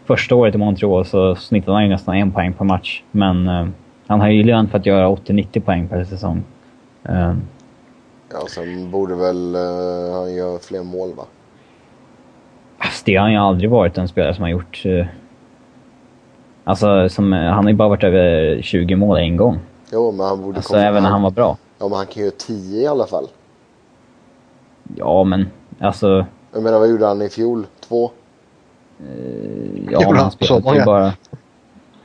första året i Montreal så snittade han ju nästan en poäng per match. Men eh, han har ju lön för att göra 80-90 poäng per säsong. Eh. Ja, sen borde väl uh, han göra fler mål va? Alltså, det har han ju aldrig varit en spelare som har gjort... Uh, alltså, som, han har ju bara varit över 20 mål en gång. Jo, men han borde alltså, komma... även när han var bra. Ja, men han kan ju göra 10 i alla fall. Ja, men alltså... Jag menar, vad gjorde han i fjol? Två? Uh, ja, men han spelade ju bara...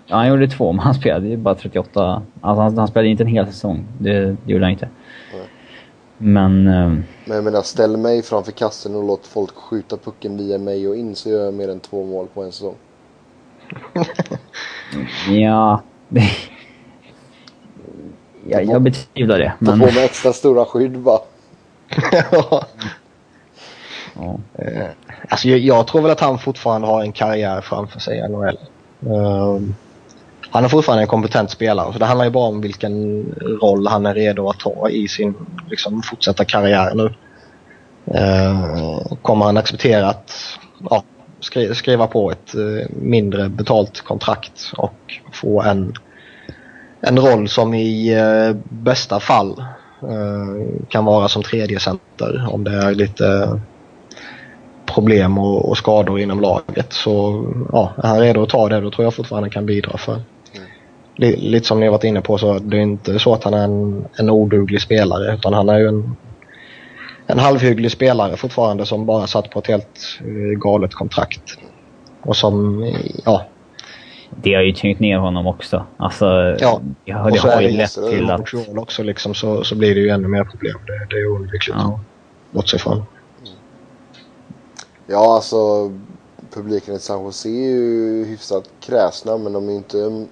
Ja, han gjorde två, men han spelade ju bara 38. Alltså han, han spelade inte en hel säsong. Det, det gjorde han inte. Nej. Men... Uh... Men jag menar, ställ mig framför kassen och låt folk skjuta pucken via mig och in så gör jag mer än två mål på en säsong. ja... jag, jag betvivlar det. Men... Ta på med extra stora skydd bara ja. Eh, alltså jag, jag, tror väl att han fortfarande har en karriär framför sig i NHL. Ehm, han är fortfarande en kompetent spelare så det handlar ju bara om vilken roll han är redo att ta i sin liksom, fortsatta karriär nu. Uh, kommer han acceptera att ja, skri skriva på ett uh, mindre betalt kontrakt och få en, en roll som i uh, bästa fall kan vara som tredje center om det är lite problem och, och, skador inom laget. Så ja, är han redo att ta det då tror jag fortfarande han kan bidra för. Mm. Lite som ni har varit inne på så det är inte så att han är en, en oduglig spelare utan han är ju en, en halvhygglig spelare fortfarande som bara satt på ett helt uh, galet kontrakt. Och som, ja. Det har ju tyngt ner honom också. Alltså, ja, det har, det har ju lett till att... också liksom så, så blir det ju ännu mer problem. Det, det är oundvikligt ja. att bortse ifrån. Ja, alltså publiken i San Jose är ju hyfsat kräsna men de är ju inte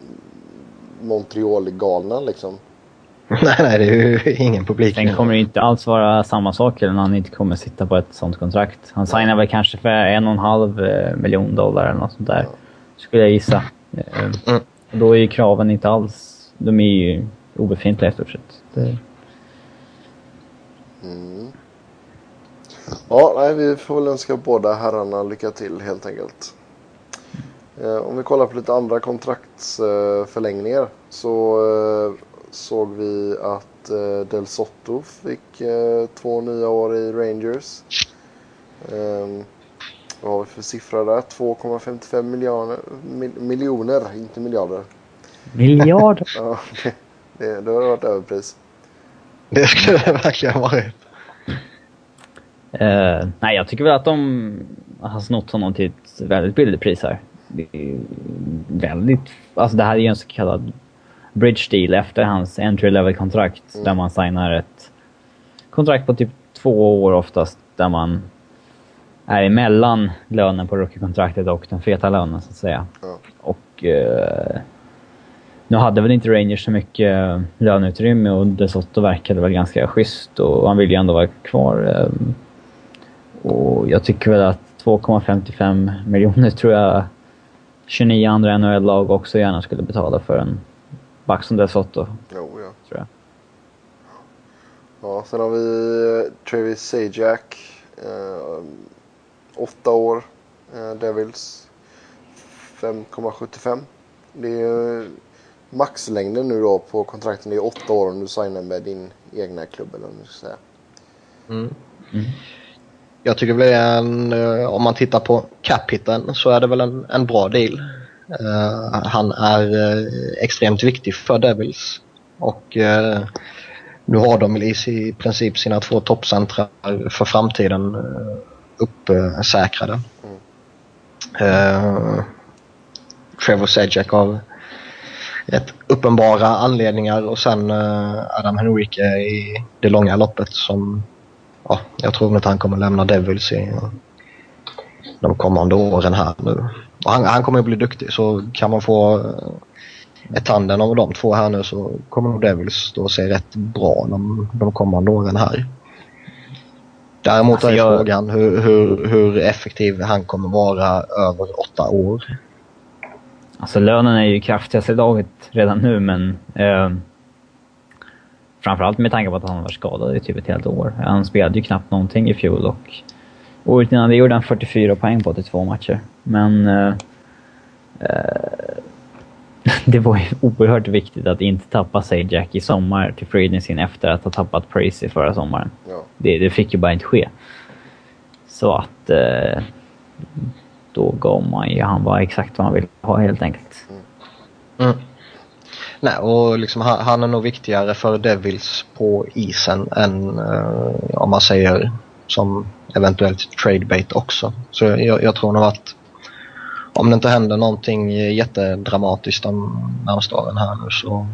Montreal-galna liksom. nej, nej, det är ju ingen publik. Sen kommer det inte alls vara samma sak när han inte kommer sitta på ett sånt kontrakt. Han signar väl kanske för en och en halv eh, miljon dollar eller något sånt där. Ja. Skulle jag gissa. Mm. Och då är ju kraven inte alls... De är ju obefintliga i stort sett. Det... Mm. Ja, nej, vi får väl önska båda herrarna lycka till helt enkelt. Eh, om vi kollar på lite andra kontraktsförlängningar så eh, såg vi att eh, Del Sotto fick eh, två nya år i Rangers. Ehm, vad har vi för siffra där? 2,55 miljoner, mil, miljoner, inte miljarder. Miljarder? ja, det, det, det har varit överpris. Det skulle det verkligen varit. Uh, nej, jag tycker väl att de har snott honom till ett väldigt billigt pris här. Det är väldigt... Alltså det här är ju en så kallad bridge deal efter hans entry level kontrakt mm. där man signar ett kontrakt på typ två år oftast där man är emellan lönen på rookie-kontraktet och den feta lönen så att säga. Mm. Och uh, nu hade väl inte Rangers så mycket löneutrymme och DeSoto verkade väl ganska schysst och han ville ju ändå vara kvar. Um, och jag tycker väl att 2,55 miljoner tror jag 29 andra NHL-lag också gärna skulle betala för en back som Desotto. Jo, ja. Tror jag. Ja, sen har vi eh, Travis Sajak. Åtta år. Eh, Devils. 5,75. Det är maxlängden nu då på kontrakten. Det är åtta år om du signar med din egna klubb eller vad du ska säga. Mm. Mm jag tycker väl en, eh, om man tittar på cap så är det väl en, en bra deal. Uh, han är uh, extremt viktig för Devils. Och uh, nu har de i, i princip sina två toppcentrar för framtiden uh, uppsäkrade. Mm. Trevor Sajak av rätt uppenbara anledningar och sen eh, Adam Henrique i det långa loppet som ja, jag tror inte han kommer lämna Devils i de kommande åren här nu. Och han, han kommer att bli duktig så kan man få eh, ett tanden av de två här nu så kommer nog Devils då se rätt bra de, de kommande åren här. Däremot alltså är jag... frågan hur, hur, hur effektiv han kommer vara över åtta år. Alltså lönen är ju kraftigast i laget redan nu, men... Eh, framförallt med tanke på att han var skadad i typ ett helt år. Han spelade ju knappt någonting i fjol och året innan det gjorde han 44 poäng på 82 matcher. Men... Eh, eh, det var ju oerhört viktigt att inte tappa sig Jack i sommar till free efter att ha tappat Pracy förra sommaren. Ja. Det, det, fick ju bara inte ske. Så att... Eh, då gav man ju han bara exakt vad han ville ha helt enkelt. Mm. Mm. Nej, och liksom, han, han, är nog viktigare för Devils på isen än uh, om man säger som eventuellt trade bait också. Så jag, jag tror nog att om det inte händer någonting jättedramatiskt de närmaste åren här nu så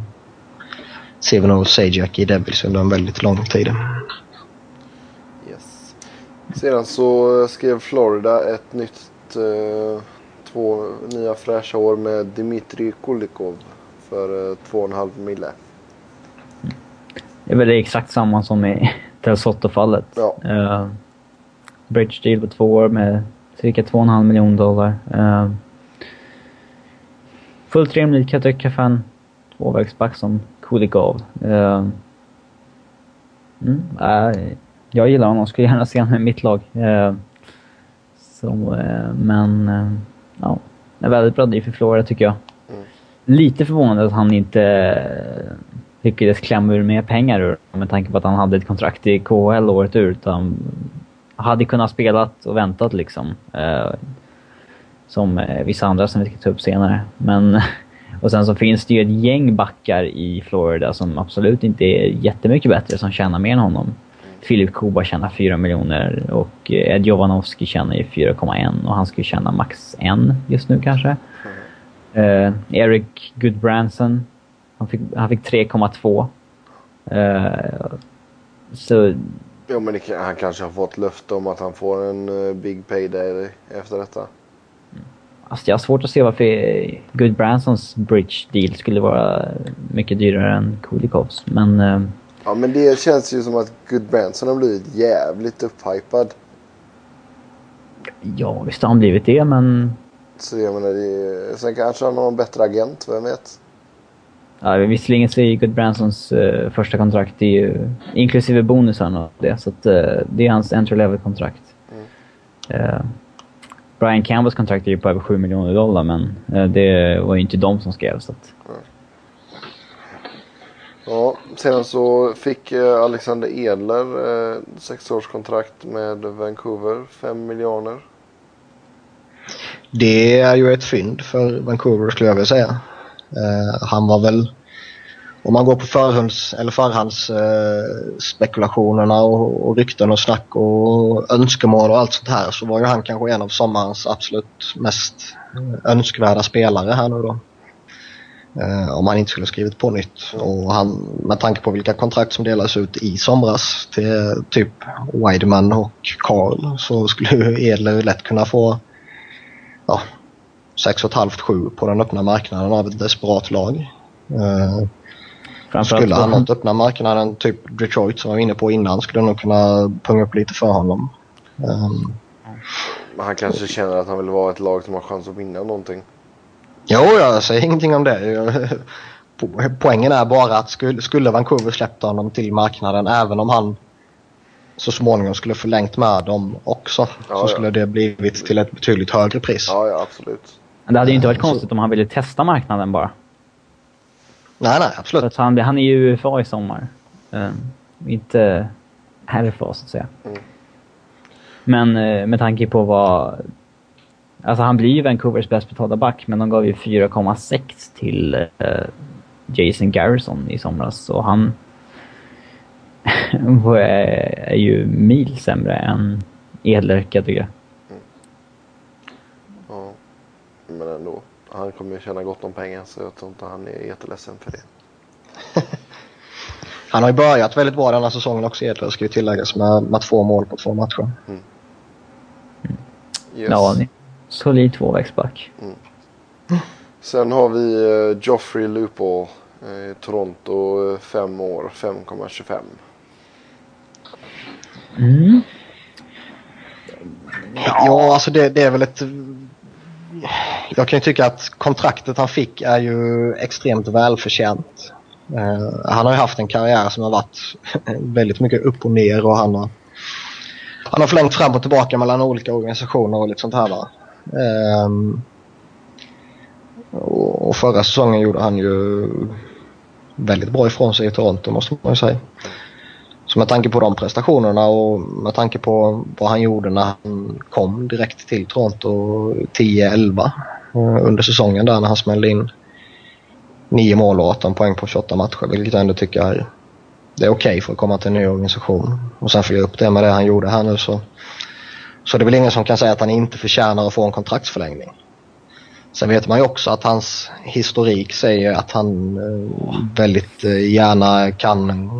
ser vi nog Sajak i Devils under en väldigt lång tid. Yes. Sedan så skrev Florida ett nytt eh, två nya fräscha år med Dmitrij Kulikov för eh, 2,5 mille. Det är väl exakt samma som i Del Soto-fallet. Ja. Uh, bridge deal på två år med cirka 2,5 miljoner dollar. Uh, fullt rimligt kan jag tycka för en tvåvägsback som Kulikov. Uh, mm, uh, jag gillar honom, skulle gärna se honom i mitt lag. Uh, så, uh, men ja, en väldigt bra deal för Florida tycker jag. Mm. Lite förvånad att han inte lyckades klämma ur mer pengar ur med tanke på att han hade ett kontrakt i KHL året ut. Han hade kunnat spelat och väntat liksom. Eh, som eh, vissa andra som vi ska ta upp senare. Men, och sen så finns det ju ett gäng backar i Florida som absolut inte är jättemycket bättre, som tjänar mer än honom. Filip Kuba tjänar 4 miljoner och eh, Ed Jovanovski tjänar ju 4,1 och han skulle tjäna max 1 just nu kanske. Eh, Eric Goodbranson, han fick, han fick 3,2. Eh, så... Jo men det, han kanske har fått löfte om att han får en uh, big payday efter detta. Alltså jag har svårt att se varför Goodbransons bridge deal skulle vara mycket dyrare än Kulikovs. Men... Uh, ja men det känns ju som att Goodbranson har blivit jävligt upphypad. Ja visst har han blivit det men... Så jag menar, det, sen kanske han har en bättre agent, vem vet? Ja, visserligen så är ju Goodbransons uh, första kontrakt det är ju, inklusive bonusarna och det, så att, uh, det är hans entry level kontrakt. Mm. Uh, Brian Campbells kontrakt är ju på över 7 miljoner dollar, men det var ju inte de som skrev. Så att... mm. Ja, sedan så fick Alexander Edler eh, sexårskontrakt med Vancouver, 5 miljoner. Det är ju ett fynd för Vancouver skulle jag vilja säga. Eh, han var väl, om man går på förhands, eh, eller förhandsspekulationerna och, och rykten och snack och önskemål och allt sånt här så var ju han kanske en av sommarens absolut mest eh, önskvärda spelare här nu då. Uh, om han inte skulle skrivit på nytt. Och han, med tanke på vilka kontrakt som delades ut i somras till typ Wideman och Carl så skulle Edler lätt kunna få ja, 6,5-7 på den öppna marknaden av ett desperat lag. Uh, skulle han nått öppna marknaden, typ Detroit som jag var inne på innan, skulle nog kunna punga upp lite för honom. Um, Men han kanske känner att han vill vara ett lag som har chans att vinna någonting. Jo, jag säger ingenting om det. Poängen är bara att skulle, skulle Vancouver släppt honom till marknaden, även om han så småningom skulle förlängt med dem också, ja, så skulle ja. det blivit till ett betydligt högre pris. Ja, ja absolut. Det hade ju inte varit konstigt om han ville testa marknaden bara. Nej, nej, absolut. Han, han är ju UFA i sommar. Um, inte RFA, så att säga. Mm. Men uh, med tanke på vad... Alltså han blir ju Vancouvers bäst betalda back, men de gav ju 4,6 till uh, Jason Garrison i somras. Och han är ju mil sämre än Edler, kan jag tycka. Men ändå. Han kommer ju tjäna gott om pengar så jag tror inte han är jätteledsen för det. han har ju börjat väldigt bra den här säsongen också Edler ska ju tilläggas med, med två mål på två matcher. Mm. Yes. Ja, Solid tvåvägsback. Mm. Sen har vi uh, Joffrey Lupo i Toronto, 5 år, 5,25. Mm. Ja, alltså det, det, är väl ett... Jag kan ju tycka att kontraktet han fick är ju extremt välförtjänt. Uh, han har ju haft en karriär som har varit väldigt mycket upp och ner och han har, han har förlängt fram och tillbaka mellan olika organisationer och lite sånt här. Va? Ehm, och förra säsongen gjorde han ju väldigt bra ifrån sig i Toronto måste man ju säga. Så med tanke på de prestationerna och med tanke på vad han gjorde när han kom direkt till Toronto 10-11 eh, under säsongen där när han smällde in 9 mål och 18 poäng på 28 matcher vilket jag ändå tycker är, det är okej okay för att komma till en ny organisation. Och sen följa upp det med det han gjorde här nu så, så det är väl ingen som kan säga att han inte förtjänar att få en kontraktsförlängning. Sen vet man ju också att hans historik säger att han eh, väldigt eh, gärna kan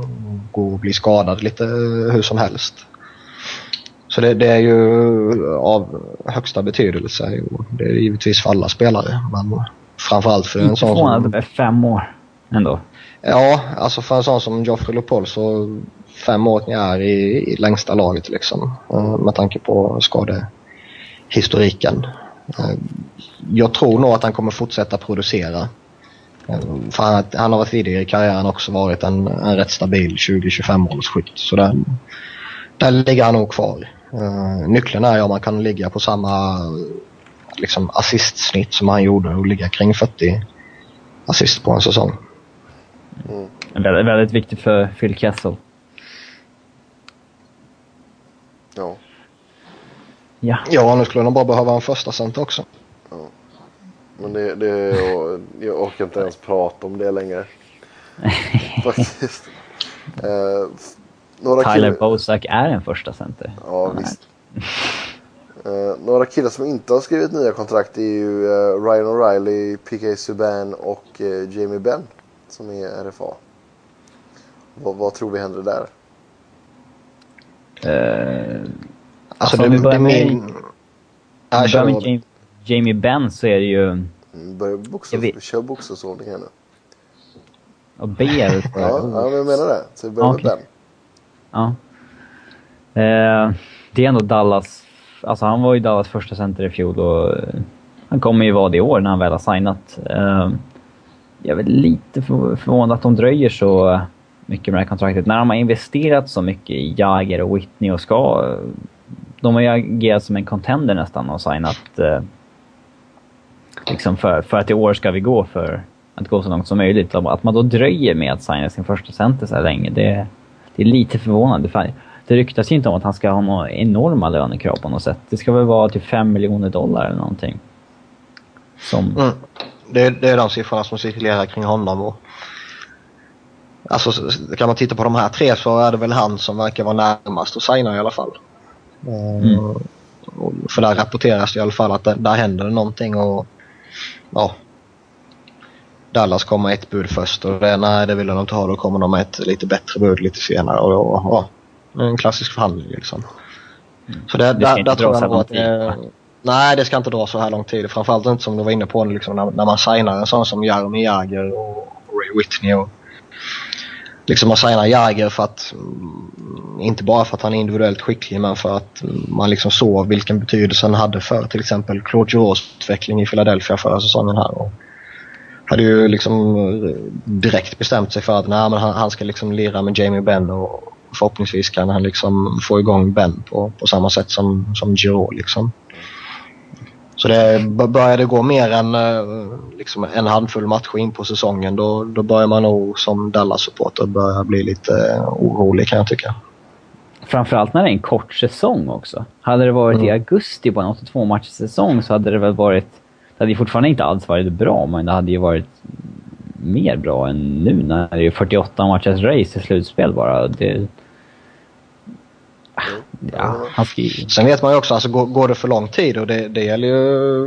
gå och bli skadad lite eh, hur som helst. Så det, det är ju av högsta betydelse. Det är givetvis för alla spelare. Men framförallt för en sån som... Det är fem år ändå. Ja, alltså för en sån som Joffrey Leopold så fem år är i, i längsta laget liksom. Med tanke på skadehistoriken. Jag tror nog att han kommer fortsätta producera. För han, han har tidigare i karriären också varit en, en rätt stabil 20-25 målsskytt. Så där, där ligger han nog kvar. Uh, nyckeln är om man kan ligga på samma liksom, assistsnitt som han gjorde och ligga kring 40 assist på en säsong. Mm. Väldigt, väldigt viktigt för Phil Kessel. Ja. Ja. Ja, nu skulle de bara behöva en första center också. Ja. Men det, det jag, jag orkar inte ens prata om det längre. Faktiskt. Eh, några Tyler Bosak är en första center. Ja, visst. Eh, några killar som inte har skrivit nya kontrakt är ju eh, Ryan O'Reilly, PK Subban och eh, Jamie Benn som är RFA. Vad, vad tror vi händer där? Alltså, alltså det, det, det min... Ja, Jamie, Jamie Benn så är det ju... Mm, börjar boxa, vi kör boxningsordning här nu. Och B ja, ja, men jag menar det. Så vi börjar okay. med Ben. Ja. Eh, det är ändå Dallas... Alltså han var ju Dallas första center i fjol och eh, han kommer ju vara det i år när han väl har signat. Eh, jag är väl lite förvånad att de dröjer så mycket med det här kontraktet. När de har investerat så mycket i Jagger och Whitney och ska... De har ju agerat som en contender nästan och signat... Eh, liksom för, för att i år ska vi gå för att gå så långt som möjligt. Att man då dröjer med att signa sin första center så här länge, det, det är lite förvånande. Det ryktas ju inte om att han ska ha några enorma lönekrav på något sätt. Det ska väl vara typ 5 miljoner dollar eller någonting. Som... Mm. Det, det, är de siffrorna som cirkulerar kring honom. Och, alltså, kan man titta på de här tre så är det väl han som verkar vara närmast att signa i alla fall. Mm. för där rapporteras det i alla fall att det, där händer någonting och ja, Dallas kom med ett bud först och det, nej det ville de inte ha. Då kommer de med ett lite bättre bud lite senare och då, ja, en klassisk förhandling liksom. Mm. Så det, det där, där tror jag nog att det, Nej, det ska inte dra så här lång tid. Framförallt inte som du var inne på liksom, när, när man signar en sån som Jaromir Jagr och Ray Whitney och liksom man signar Jagr för att mm, inte bara för att han är individuellt skicklig men för att man liksom såg vilken betydelse han hade för till exempel Claude Giroux utveckling i Philadelphia förra säsongen här. Och hade ju liksom eh, direkt bestämt sig för att nej, men han, han ska liksom lira med Jamie Benn och förhoppningsvis kan han liksom få igång Ben på, på samma sätt som, som Giroux liksom. Så det, börjar det gå mer än eh, liksom en handfull matcher in på säsongen då, då börjar man nog som Dallas-supporter börja bli lite orolig kan jag tycka. Framförallt när det är en kort säsong också. Hade det varit mm. i augusti på en 82 matchers säsong så hade det väl varit... Det hade fortfarande inte alls varit bra, men det hade ju varit mer bra än nu när det är 48 matchers race i slutspel bara. Det, Ja, han ska Sen vet man ju också, alltså går, går det för lång tid och det, det gäller ju...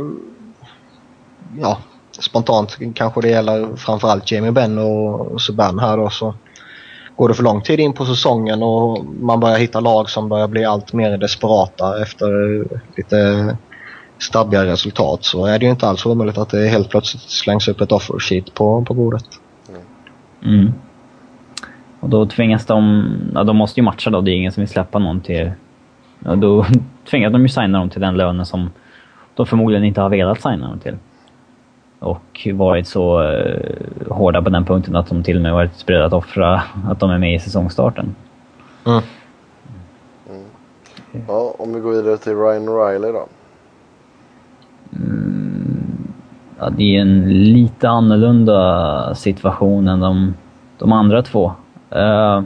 Ja, spontant kanske det gäller framförallt Jamie Benn och Subban här då så går det för lång tid in på säsongen och man börjar hitta lag som börjar bli allt mer desperata efter lite stabbiga resultat så är det ju inte alls omöjligt att det helt plötsligt slängs upp ett offer sheet på, på bordet. Mm. Och då tvingas de... Ja, de måste ju matcha då. Det är ingen som vill släppa någon till... Ja, då tvingas de ju signa dem till den lönen som de förmodligen inte har velat signa dem till. Och varit så uh, hårda på den punkten att de till och med varit beredda att offra att de är med i säsongstarten. Mm. Mm. Ja, om vi går vidare till Ryan Riley då. Mm, ja, det är en lite annorlunda situation än de, de andra två. Uh,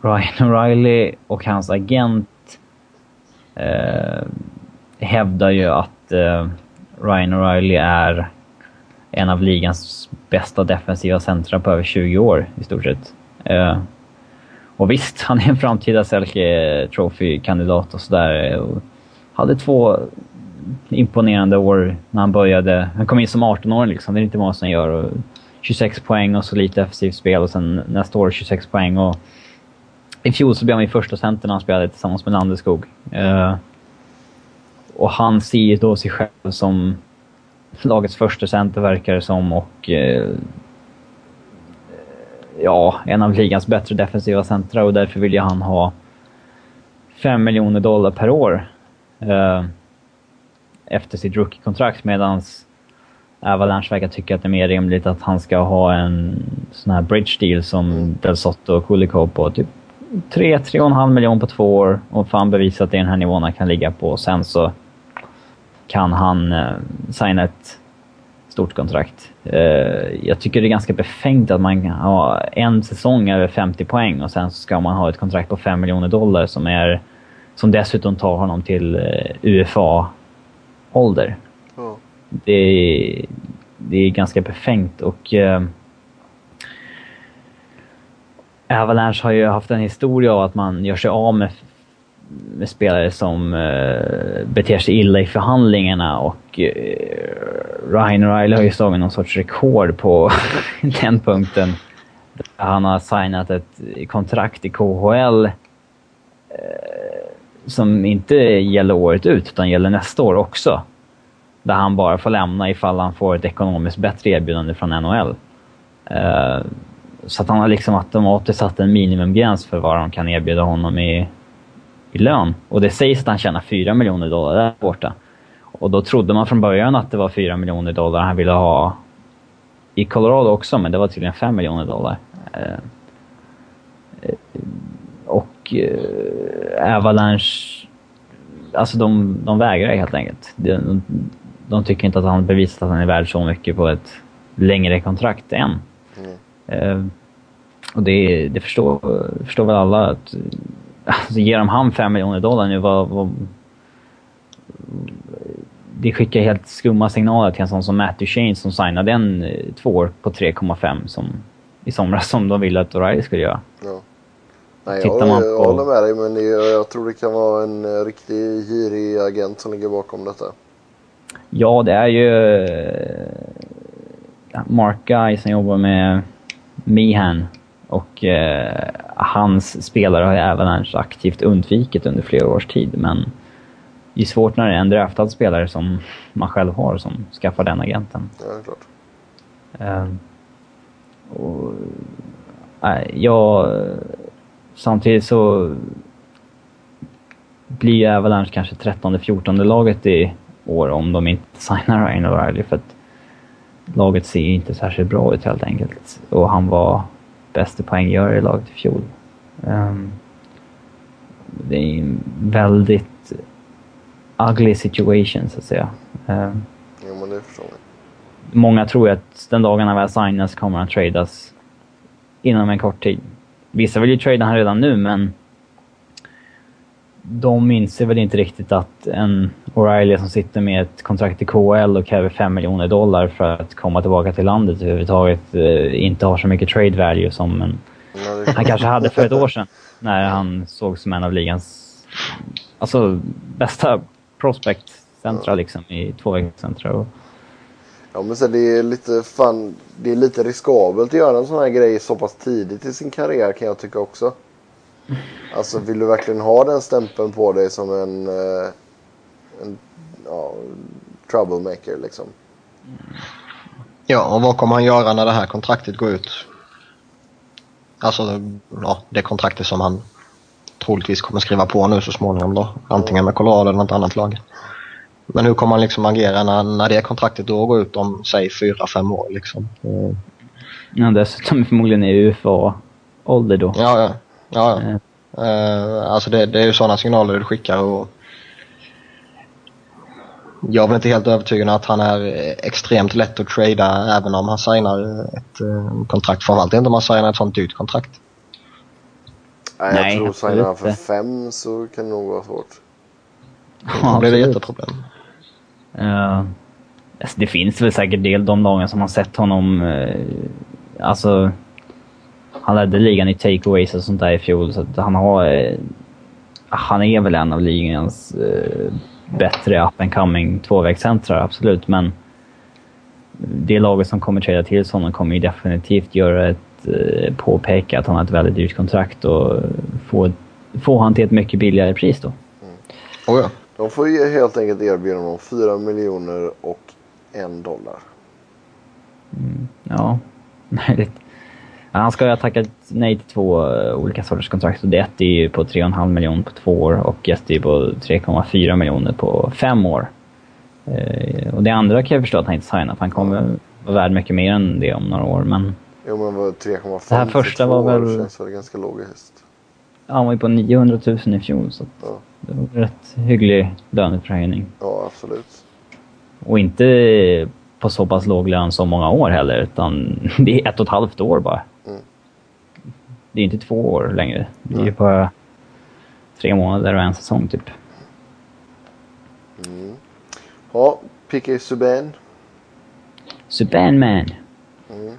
Ryan O'Reilly och hans agent uh, hävdar ju att uh, Ryan O'Reilly är en av ligans bästa defensiva centra på över 20 år i stort sett. Uh, och visst, han är en framtida Selke Trophy-kandidat och sådär. Hade två imponerande år när han började. Han kom in som 18-åring liksom, det är inte många som gör. Och 26 poäng och så lite offensivt spel och sen nästa år 26 poäng. Och I fjol så blev han ju första center när han spelade tillsammans med Landeskog. Uh, och han ser ju då sig själv som lagets första center verkar det som och uh, ja, en av ligans bättre defensiva centra och därför vill ju han ha 5 miljoner dollar per år uh, efter sitt rookie-kontrakt medans Avalanche verkar tycka att det är mer rimligt att han ska ha en sån här bridge deal som. Del Sotto och Kulikov på typ 3-3,5 miljoner på två år och får han bevisa att det är den här nivån han kan ligga på. Sen så kan han eh, signa ett stort kontrakt. Eh, jag tycker det är ganska befängt att man har en säsong över 50 poäng och sen så ska man ha ett kontrakt på 5 miljoner dollar som, är, som dessutom tar honom till eh, UFA-ålder det, det, det är ganska befängt och eh, Avalanche har ju haft en historia av att man gör sig av med, med spelare som eh, beter sig illa i förhandlingarna och eh, Ryan O'Reilly har ju slagit någon sorts rekord på den punkten. Han har signat ett kontrakt i KHL eh, som inte gäller året ut utan gäller nästa år också. Där han bara får lämna ifall han får ett ekonomiskt bättre erbjudande från NHL. Uh, eh, så att han har liksom automatiskt satt en minimumgräns för vad de kan erbjuda honom i, i lön. Och det sägs att han tjänar 4 miljoner dollar där borta. Och då trodde man från början att det var 4 miljoner dollar han ville ha i Colorado också, men det var tydligen 5 miljoner dollar. Uh, och uh, Avalanche, alltså de, de vägrar helt enkelt. De, de tycker inte att han bevisat att han är värd så mycket på ett längre kontrakt än. Mm. Uh, och det, det förstår, förstår väl alla att... Alltså, ger de han 5 miljoner dollar nu, vad, vad, det skickar helt skumma signaler till en sån som Matt Duchene som signade en eh, två år på 3,5 som i somras som de ville att O'Reilly skulle göra. Ja. Nej, jag, man på... jag håller med dig men det, jag tror det kan vara en eh, riktig girig agent som ligger bakom detta. Ja, det är ju Mark Guy som jobbar med Mehan. Och eh, hans spelare har ju Avalanche aktivt undvikit under flera års tid. Men det är svårt när det är en draftad spelare som man själv har som skaffar den agenten. Ja, det är klart. Eh, och, äh, ja, samtidigt så blir ju Avalanche kanske 13-14 laget i år om de inte signar Ryan O'Reilly för att laget ser inte särskilt bra ut helt enkelt. Och han var bästa poänggörare i laget i fjol. Um, det är en väldigt ugly situation så att säga. Um, jo, men det förstår jag. Många tror att den dagen han väl signas kommer han tradas inom en kort tid. Vissa vill ju trada han redan nu men de inser väl inte riktigt att en O'Reilly som sitter med ett kontrakt i KL och kräver 5 miljoner dollar för att komma tillbaka till landet överhuvudtaget eh, inte har så mycket trade value som en, han kanske hade för ett år sedan när han såg som en av ligans alltså, bästa prospect-centra liksom, i tvåvägscentra. Ja men så det är lite fan, det är lite riskabelt att göra en sån här grej så pass tidigt i sin karriär kan jag tycka också. Alltså vill du verkligen ha den stämpeln på dig som en, eh, en ja, troublemaker liksom. Ja, och vad kommer han göra när det här kontraktet går ut? Alltså, ja, det kontraktet som han troligtvis kommer skriva på nu så småningom då. Antingen med Colorado eller något annat lag. Men hur kommer han liksom agera när, när det kontraktet då går ut om, säg, fyra, fem år liksom? Mm. Ja, dessutom förmodligen i UFA-ålder då. Ja, ja. ja, ja. Uh, alltså det, det är ju sådana signaler du skickar och jag är väl inte helt övertygad om att han är extremt lätt att trada även om han signar ett uh, kontrakt. Framförallt inte om han signar ett sånt dyrt kontrakt. Nej, jag Nej, tror signar han för fem så kan det nog vara svårt. Ja, då blir det jätteproblem. Uh, alltså det finns väl säkert del de lagen som har sett honom... Uh, alltså... Han ledde ligan i takeaways och sånt där i fjol, så att han har... Uh, han är väl en av ligans uh, bättre up and coming tvåvägscentrar, absolut, men det laget som kommer träda till honom kommer ju definitivt göra ett uh, påpeka att han har ett väldigt dyrt kontrakt och få, få han till ett mycket billigare pris då. Mm. Oh ja. De får ju helt enkelt erbjuda honom 4 miljoner och en dollar. Mm, ja, möjligt. Han ska ju ha tackat nej till två eh, olika sorters kontrakt. Det ett är ju på 3,5 miljoner på två år och ett är på 3,4 miljoner på fem år. Eh, och det andra kan jag förstå att han inte signar, för han kommer vara värd mycket mer än det om några år. Men... Jo, men 3,5 Det här första var väl... känns väl ganska logiskt. Ja, han var ju på 900 000 i fjol, så ja. det var rätt hygglig löneförhöjning. Ja, absolut. Och inte på så pass låg lön så många år heller, utan det är ett och ett halvt år bara. Det är inte två år längre. Det är ju bara tre månader och en säsong typ. Mm. Ja, Piqué Subban. Subban man. Mm.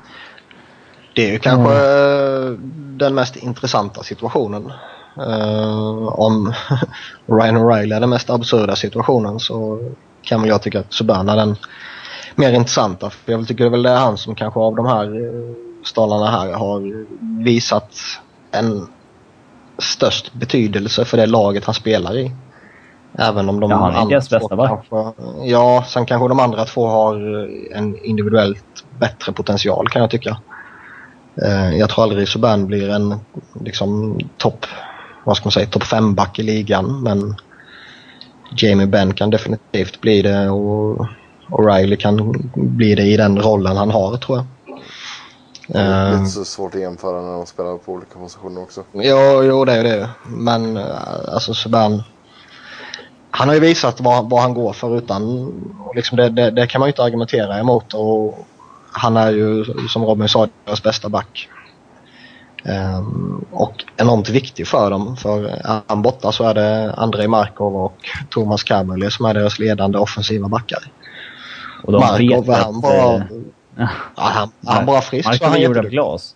Det är ju kanske mm. den mest intressanta situationen. Uh, om Ryan O'Reilly är den mest absurda situationen så kan väl jag tycka att Subban är den mer intressanta. För jag tycker väl det är han som kanske av de här eh, stålarna här har visat en störst betydelse för det laget han spelar i. Även om de ja, han är andra bästa kanske, Ja, sen kanske de andra två har en individuellt bättre potential kan jag tycka. Eh, jag tror aldrig Subban blir en liksom topp, vad ska man säga, topp 5-back i ligan men Jamie Benn kan definitivt bli det och O'Reilly kan bli det i den rollen han har tror jag. Det är lite ehm. så svårt att jämföra när de spelar på olika positioner också. Jo, jo det är det Men eh, alltså Subban han har ju visat vad, vad han går för utan liksom det, det, det, kan man ju inte argumentera emot och han är ju som Robin sa deras bästa back. Um, och enormt viktig för dem för är han borta så är det Andrei Markov och Thomas Kaberle som är deras ledande offensiva backar. Och de Markov, vet han att, bara... Eh, ja, han, han bara frisk Markov är gjord av glas.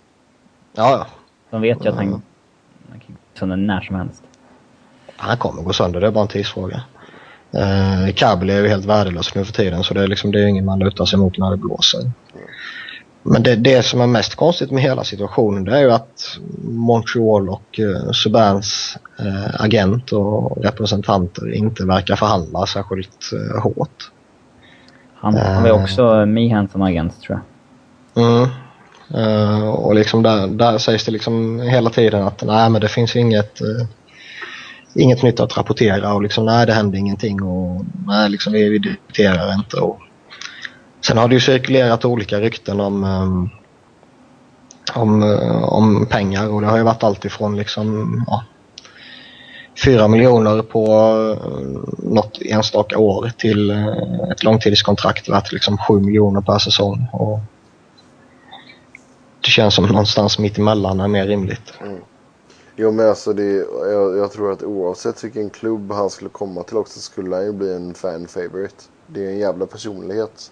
Ja, ja. De vet ju att han, han kan gå sönder när som helst. Han kommer gå sönder, det är bara en tidsfråga. Eh, Kabel är ju helt värdelös nu för tiden så det är, liksom, det är ingen man lutar sig mot när det blåser. Men det, det som är mest konstigt med hela situationen det är ju att Montreal och uh, Subans uh, agent och representanter inte verkar förhandla särskilt uh, hårt. Han uh, han var också Meehan som agent tror jag. Mm. Uh, och liksom där, där sägs det liksom hela tiden att nej men det finns inget uh, inget nytt att rapportera och liksom nej det händer ingenting och nej liksom vi, vi diskuterar inte och sen har det ju cirkulerat olika rykten om um, om, eh, om pengar och det har ju varit allt ifrån liksom ja, 4 miljoner på något enstaka år till ett långtidskontrakt värt liksom 7 miljoner per säsong. Och det känns som någonstans mitt emellan är mer rimligt. Mm. Jo men alltså det, jag, jag, tror att oavsett vilken klubb han skulle komma till också skulle han ju bli en fan favorite. Det är en jävla personlighet.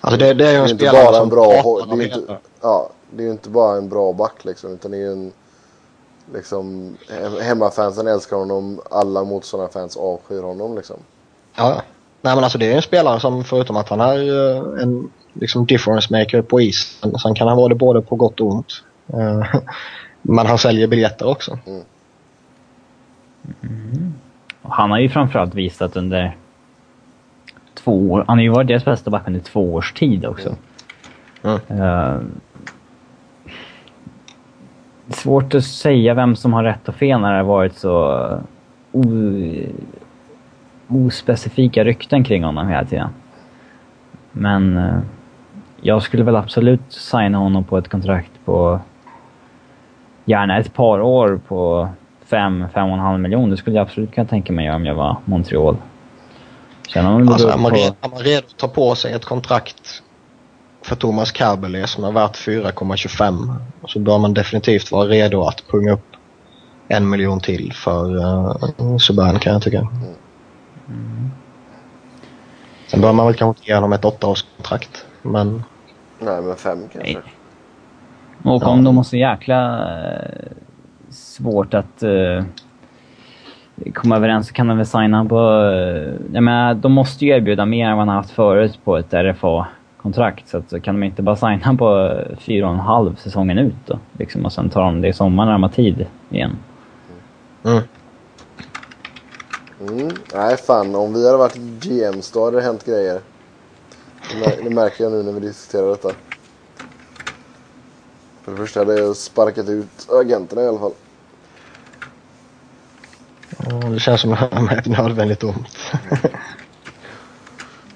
Alltså det, det är ju en spelare inte bara en bra, det är inte, Ja, det är ju inte bara en bra back liksom utan det är ju en liksom hemmafansen älskar honom, alla motståndarfans avskyr honom liksom. Ja, nej men alltså det är en spelare som förutom att han är eh, en liksom difference maker på isen, sen kan han vara det både på gott och ont. Eh, men han säljer biljetter också. Mm. Mm. han har ju framförallt visat under två år. Han har ju varit deras bästa back under två års tid också. Mm. Uh, svårt att säga vem som har rätt och fel när det har varit så o, ospecifika rykten kring honom hela tiden. Men uh, jag skulle väl absolut signa honom på ett kontrakt på gärna ett par år på 5-5,5 miljoner. Det skulle jag absolut kunna tänka mig om jag var Montreal. Sen om alltså, är, man redo, är man redo att ta på sig ett kontrakt för Thomas Kaberle som är värt 4,25 så bör man definitivt vara redo att punga upp en miljon till för uh, Subban kan jag tycka. Mm. Sen bör man väl kanske inte ge honom ett åttaårskontrakt men... Nej men fem kanske. Nej. Och om ja. de har så jäkla eh, svårt att uh, komma överens så kan de väl signa på... Uh, jag menar, de måste ju erbjuda mer än vad man haft förut på ett RFA-kontrakt. Så att, kan de inte bara signa på fyra och en halv säsongen ut då? Liksom, och sen tar de det i sommar när de har tid igen. Mm. Mm. Nej, fan. Om vi hade varit GMs då hade det hänt grejer. Det märker jag nu när vi diskuterar detta. För det första hade jag sparkat ut agenterna i alla fall. Ja, det känns som att han är ett nödvändigt ont.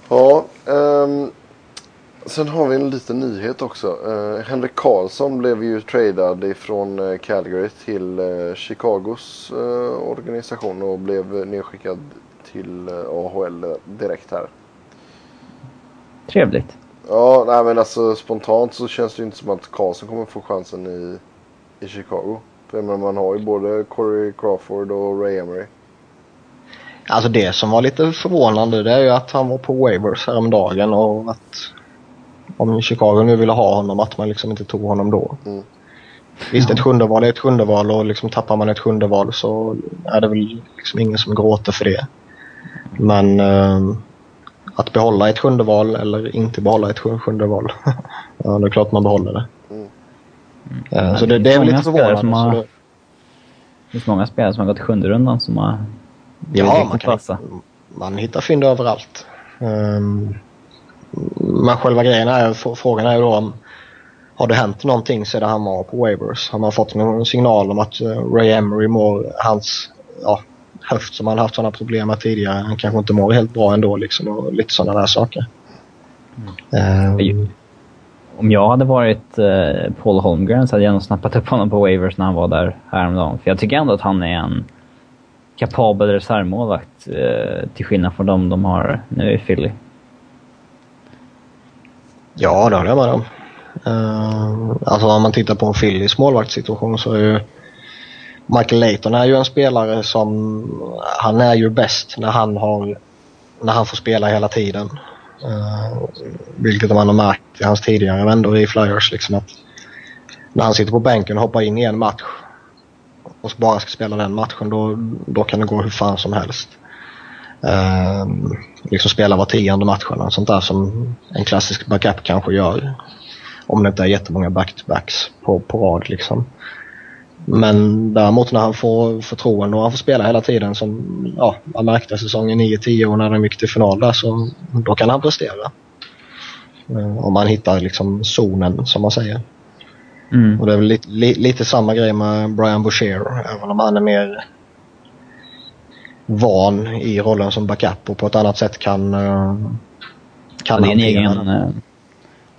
ja, um, sen har vi en liten nyhet också. Uh, Henrik Karlsson blev ju tradad ifrån uh, Calgary till uh, Chicagos organisation och blev nedskickad till AHL direkt här. Trevligt. Ja, nej men alltså spontant så känns det ju inte som att Karlsson kommer få chansen i, i Chicago. För menar, man har ju både Corey Crawford och Ray Emery. Alltså det som var lite förvånande det är ju att han var på waivers häromdagen och att om Chicago nu ville ha honom att man liksom inte tog honom då. Mm. Visst, ett sjunde val är ett sjunde val och liksom tappar man ett sjunde val så är det väl liksom ingen som gråter för det. Men uh, att behålla ett sjunde val eller inte behålla ett sjunde val. ja, det är klart man behåller det. Mm. Mm. Så det, det är väl lite förvånande. Har, det... finns många spelare som har gått sjunde rundan som har Ja, man, kan, man hittar fynd överallt. Um, men själva grejen är, frågan är ju då om har det hänt någonting sedan han var på Waivers? Har man fått någon signal om att uh, Ray Emery mår, hans ja, höft som han haft sådana problem med tidigare, han kanske inte mår helt bra ändå liksom och lite sådana där saker. Mm. Um, om jag hade varit uh, Paul Holmgren så hade jag nog snappat upp honom på Waivers när han var där häromdagen. För jag tycker ändå att han är en kapabel reservmålvakt uh, till skillnad från de de har nu i Philly. Ja, det håller jag med om. Uh, alltså om man tittar på en Phillies målvaktssituation så är ju Michael Layton är ju en spelare som, han är ju bäst när han har, när han får spela hela tiden. Uh, vilket man har märkt i hans tidigare vändor i Flyers liksom att när han sitter på bänken och hoppar in i en match och bara ska spela den matchen då, då kan det gå hur fan som helst. Uh, liksom spela var tionde matchen och sånt där som en klassisk backup kanske gör. Om det inte är jättemånga back-to-backs på, på rad liksom. Men däremot när han får förtroende och han får spela hela tiden som ja, man märkte säsongen 9-10 och när de gick till final där så då kan han prestera. Uh, om man hittar liksom zonen som man säger. Mm. Och det är väl lite, li, lite samma grej med Brian Boucher även om han är mer van i rollen som backup och på ett annat sätt kan, uh, kan ja, det, är en egen, det.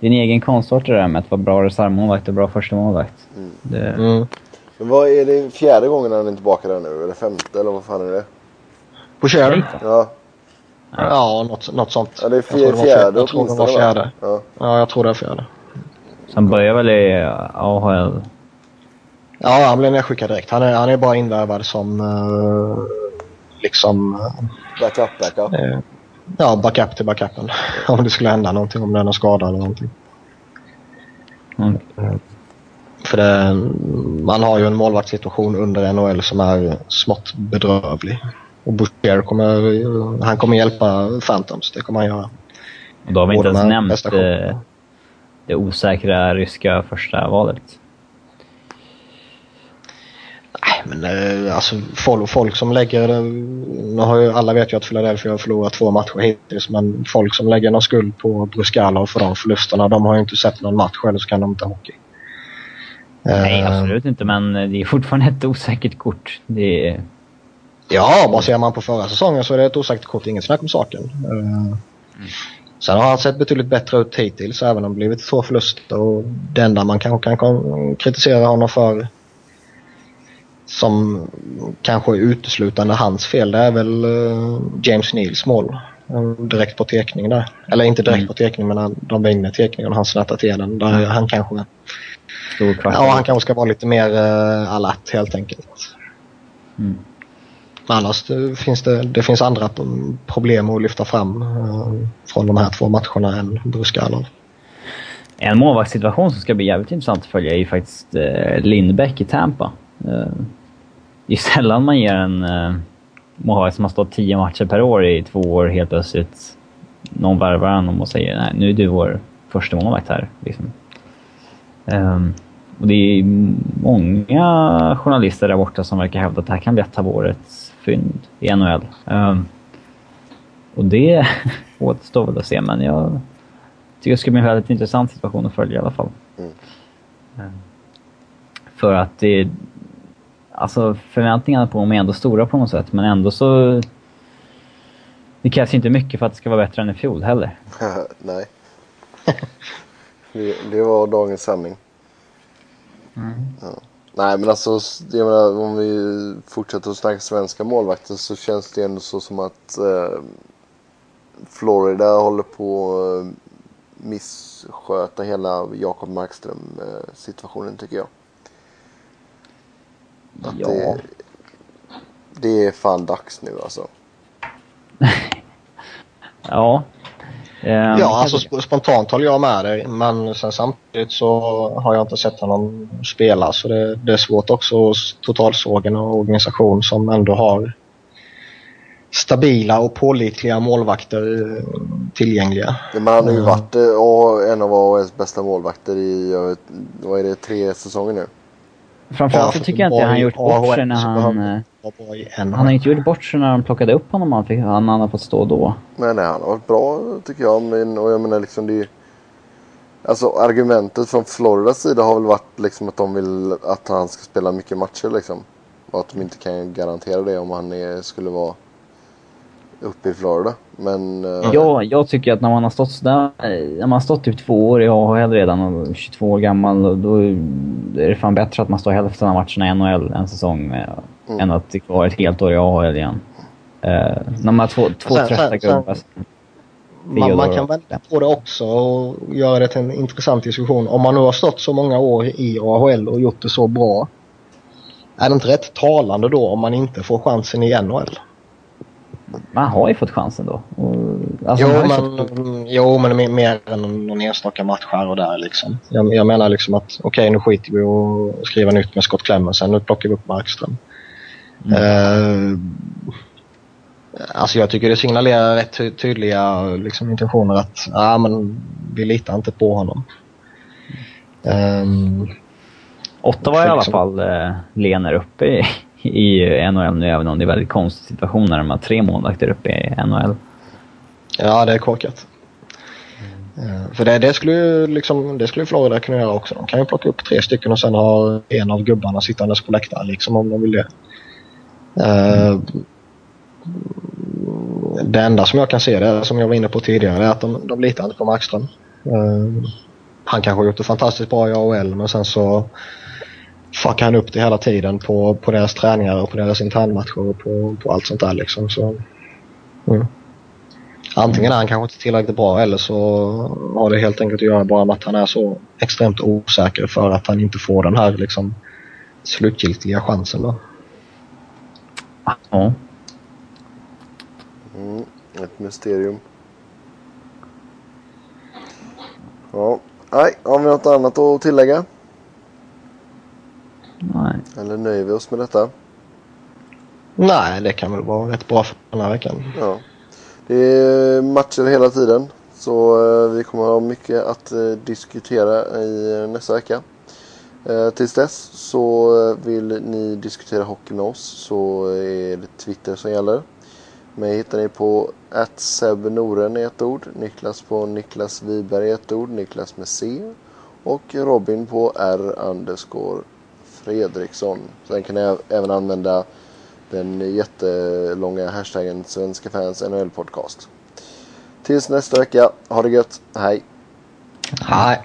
det är en egen konstart det där med att vara bra reservmålvakt och bra första målvakt. Mm. Det... Mm. Men vad är det fjärde gången han är tillbaka där nu? Eller femte eller vad fan är det? På Sharon? Ja. Ja, något, något sånt. Ja, det är fjärde, fjärde Jag tror det var fjärde. Ja. ja, jag tror det är fjärde. Han börjar väl i AHL? Ja, han blev nedskickad direkt. Han är, han är bara invärvad som uh, liksom... Backup, backup? Uh, ja, backup till backupen. om det skulle hända någonting, om det är någon skada eller någonting. Mm. För det, man har ju en målvaktssituation under NHL som är smått bedrövlig. Och Boucher kommer, han kommer hjälpa Phantoms, det kommer han göra. Och då har vi inte ens nämnt det, det osäkra ryska första valet. Men eh, alltså folk, folk som lägger, nu har ju, alla vet ju att Philadelphia har förlorat två matcher hittills men folk som lägger någon skuld på Bruscala för de förlusterna, de har ju inte sett någon match eller så kan de inte hockey. Nej, uh, absolut inte men det är fortfarande ett osäkert kort. Det är... Ja, bara ser man på förra säsongen så är det ett osäkert kort, inget snack om saken. Mm. Sen har han sett betydligt bättre ut hittills även om det blivit två förluster och det enda man kanske kan kritisera honom för som kanske är uteslutande hans fel, det är väl uh, James Neals mål. direkt på tekning där. Eller inte direkt mm. på tekning men han, de vinner tekningen och han snattar till den. Där mm. han kanske... Ja, han kanske ska vara lite mer uh, alert helt enkelt. Mm. Men annars det finns det, det finns andra problem att lyfta fram uh, från de här två matcherna än Bruskalov. En målvaktssituation som ska bli jävligt intressant att följa är ju faktiskt uh, Lindbäck i Tampa. Det är sällan man ger en uh, målvakt som har stått tio matcher per år i två år helt plötsligt någon värvar honom och säger nej, nu är du vår första målvakt här. Liksom. Um, och det är många journalister där borta som verkar hävda att det här kan bli ett av årets fynd i NHL. Um, och det återstår väl att se, men jag tycker det ska bli en väldigt intressant situation att följa i alla fall. Mm. Um, för att det, alltså förväntningarna på dem är ändå stora på något sätt, men ändå så... Det krävs inte mycket för att det ska vara bättre än i fjol heller. Nej. det, det, var dagens sanning. Mm. Ja. Nej men alltså, jag menar, om vi fortsätter att snacka svenska målvakter så känns det ändå så som att eh, Florida håller på att missköta hela Jakob Markström eh, tycker jag. Att ja. det, det är fan dags nu alltså. ja. Um, ja, alltså spontant håller jag med dig. Men sen samtidigt så har jag inte sett honom spela. Så det, det är svårt också att totalsåga en organisation som ändå har stabila och pålitliga målvakter tillgängliga. Men han har ju varit uh, en av AHLs bästa målvakter i, vad är det, tre säsonger nu? Framförallt så tycker jag inte han gjort bort sig när han... Eh, han har inte gjort bort sig när de plockade upp honom han, fick, han, han har fått stå då. Nej, nej, han har varit bra tycker jag. Men, och jag menar liksom det Alltså argumentet från Floridas sida har väl varit liksom att de vill att han ska spela mycket matcher liksom. Och att de inte kan garantera det om han är, skulle vara uppe i Florida. Men... Uh... Ja, jag tycker att när man har stått sådär, när man har stått typ två år i AHL redan och 22 år gammal, då är det fan bättre att man står hälften av matcherna i NHL en säsong eh, mm. än att vara ett helt år i AHL igen. Uh, när man har två, två sen, trötta gubbar. Man, man kan vända på det också och göra det till en intressant diskussion. Om man nu har stått så många år i AHL och gjort det så bra, är det inte rätt talande då om man inte får chansen i NHL? Man har ju fått chansen då. Alltså, jo, men, fått... jo, men mer än någon enstaka match här och där. Liksom. Jag, jag menar liksom att okej, okay, nu skiter vi och skriva nytt med Scott Clemmensen. Nu plockar vi upp Markström. Mm. Uh, alltså jag tycker det signalerar rätt ty tydliga liksom, intentioner att ah, men, vi litar inte på honom. Um, Åtta var i alla liksom... fall eh, lener uppe i, i NHL nu, även om det är en väldigt konstig situation när de har tre målvakter uppe i NHL. Ja, det är korkat. Mm. För det, det, skulle ju liksom, det skulle Florida kunna göra också. De kan ju plocka upp tre stycken och sen ha en av gubbarna sittandes på läktaren liksom om de vill det. Mm. det enda som jag kan se, det som jag var inne på tidigare, är att de, de litar inte på Markström. Uh, han kanske har gjort det fantastiskt bra i AHL men sen så fuckar han upp det hela tiden på, på deras träningar och på deras internmatcher och på, på allt sånt där liksom. Så, mm. Antingen är han kanske inte tillräckligt bra eller så har det helt enkelt att göra bara med att han är så extremt osäker för att han inte får den här liksom slutgiltiga chansen då. Ja. Mm, ett mysterium. Ja. Nej, har vi något annat att tillägga? Nej. Eller nöjer vi oss med detta? Nej, det kan väl vara rätt bra för den här veckan. Ja. Det är matcher hela tiden. Så eh, vi kommer ha mycket att eh, diskutera i nästa vecka. Eh, tills dess så vill ni diskutera hockey med oss så är det Twitter som gäller. Mig hittar ni på Noren i ett ord, Niklas på Niklas Wiberg i ett ord, Niklas med C och Robin på R underscore Fredriksson. Sen kan ni även använda den jättelånga hashtaggen Svenska fans NHL podcast. Tills nästa vecka, ha det gött, hej! Hej!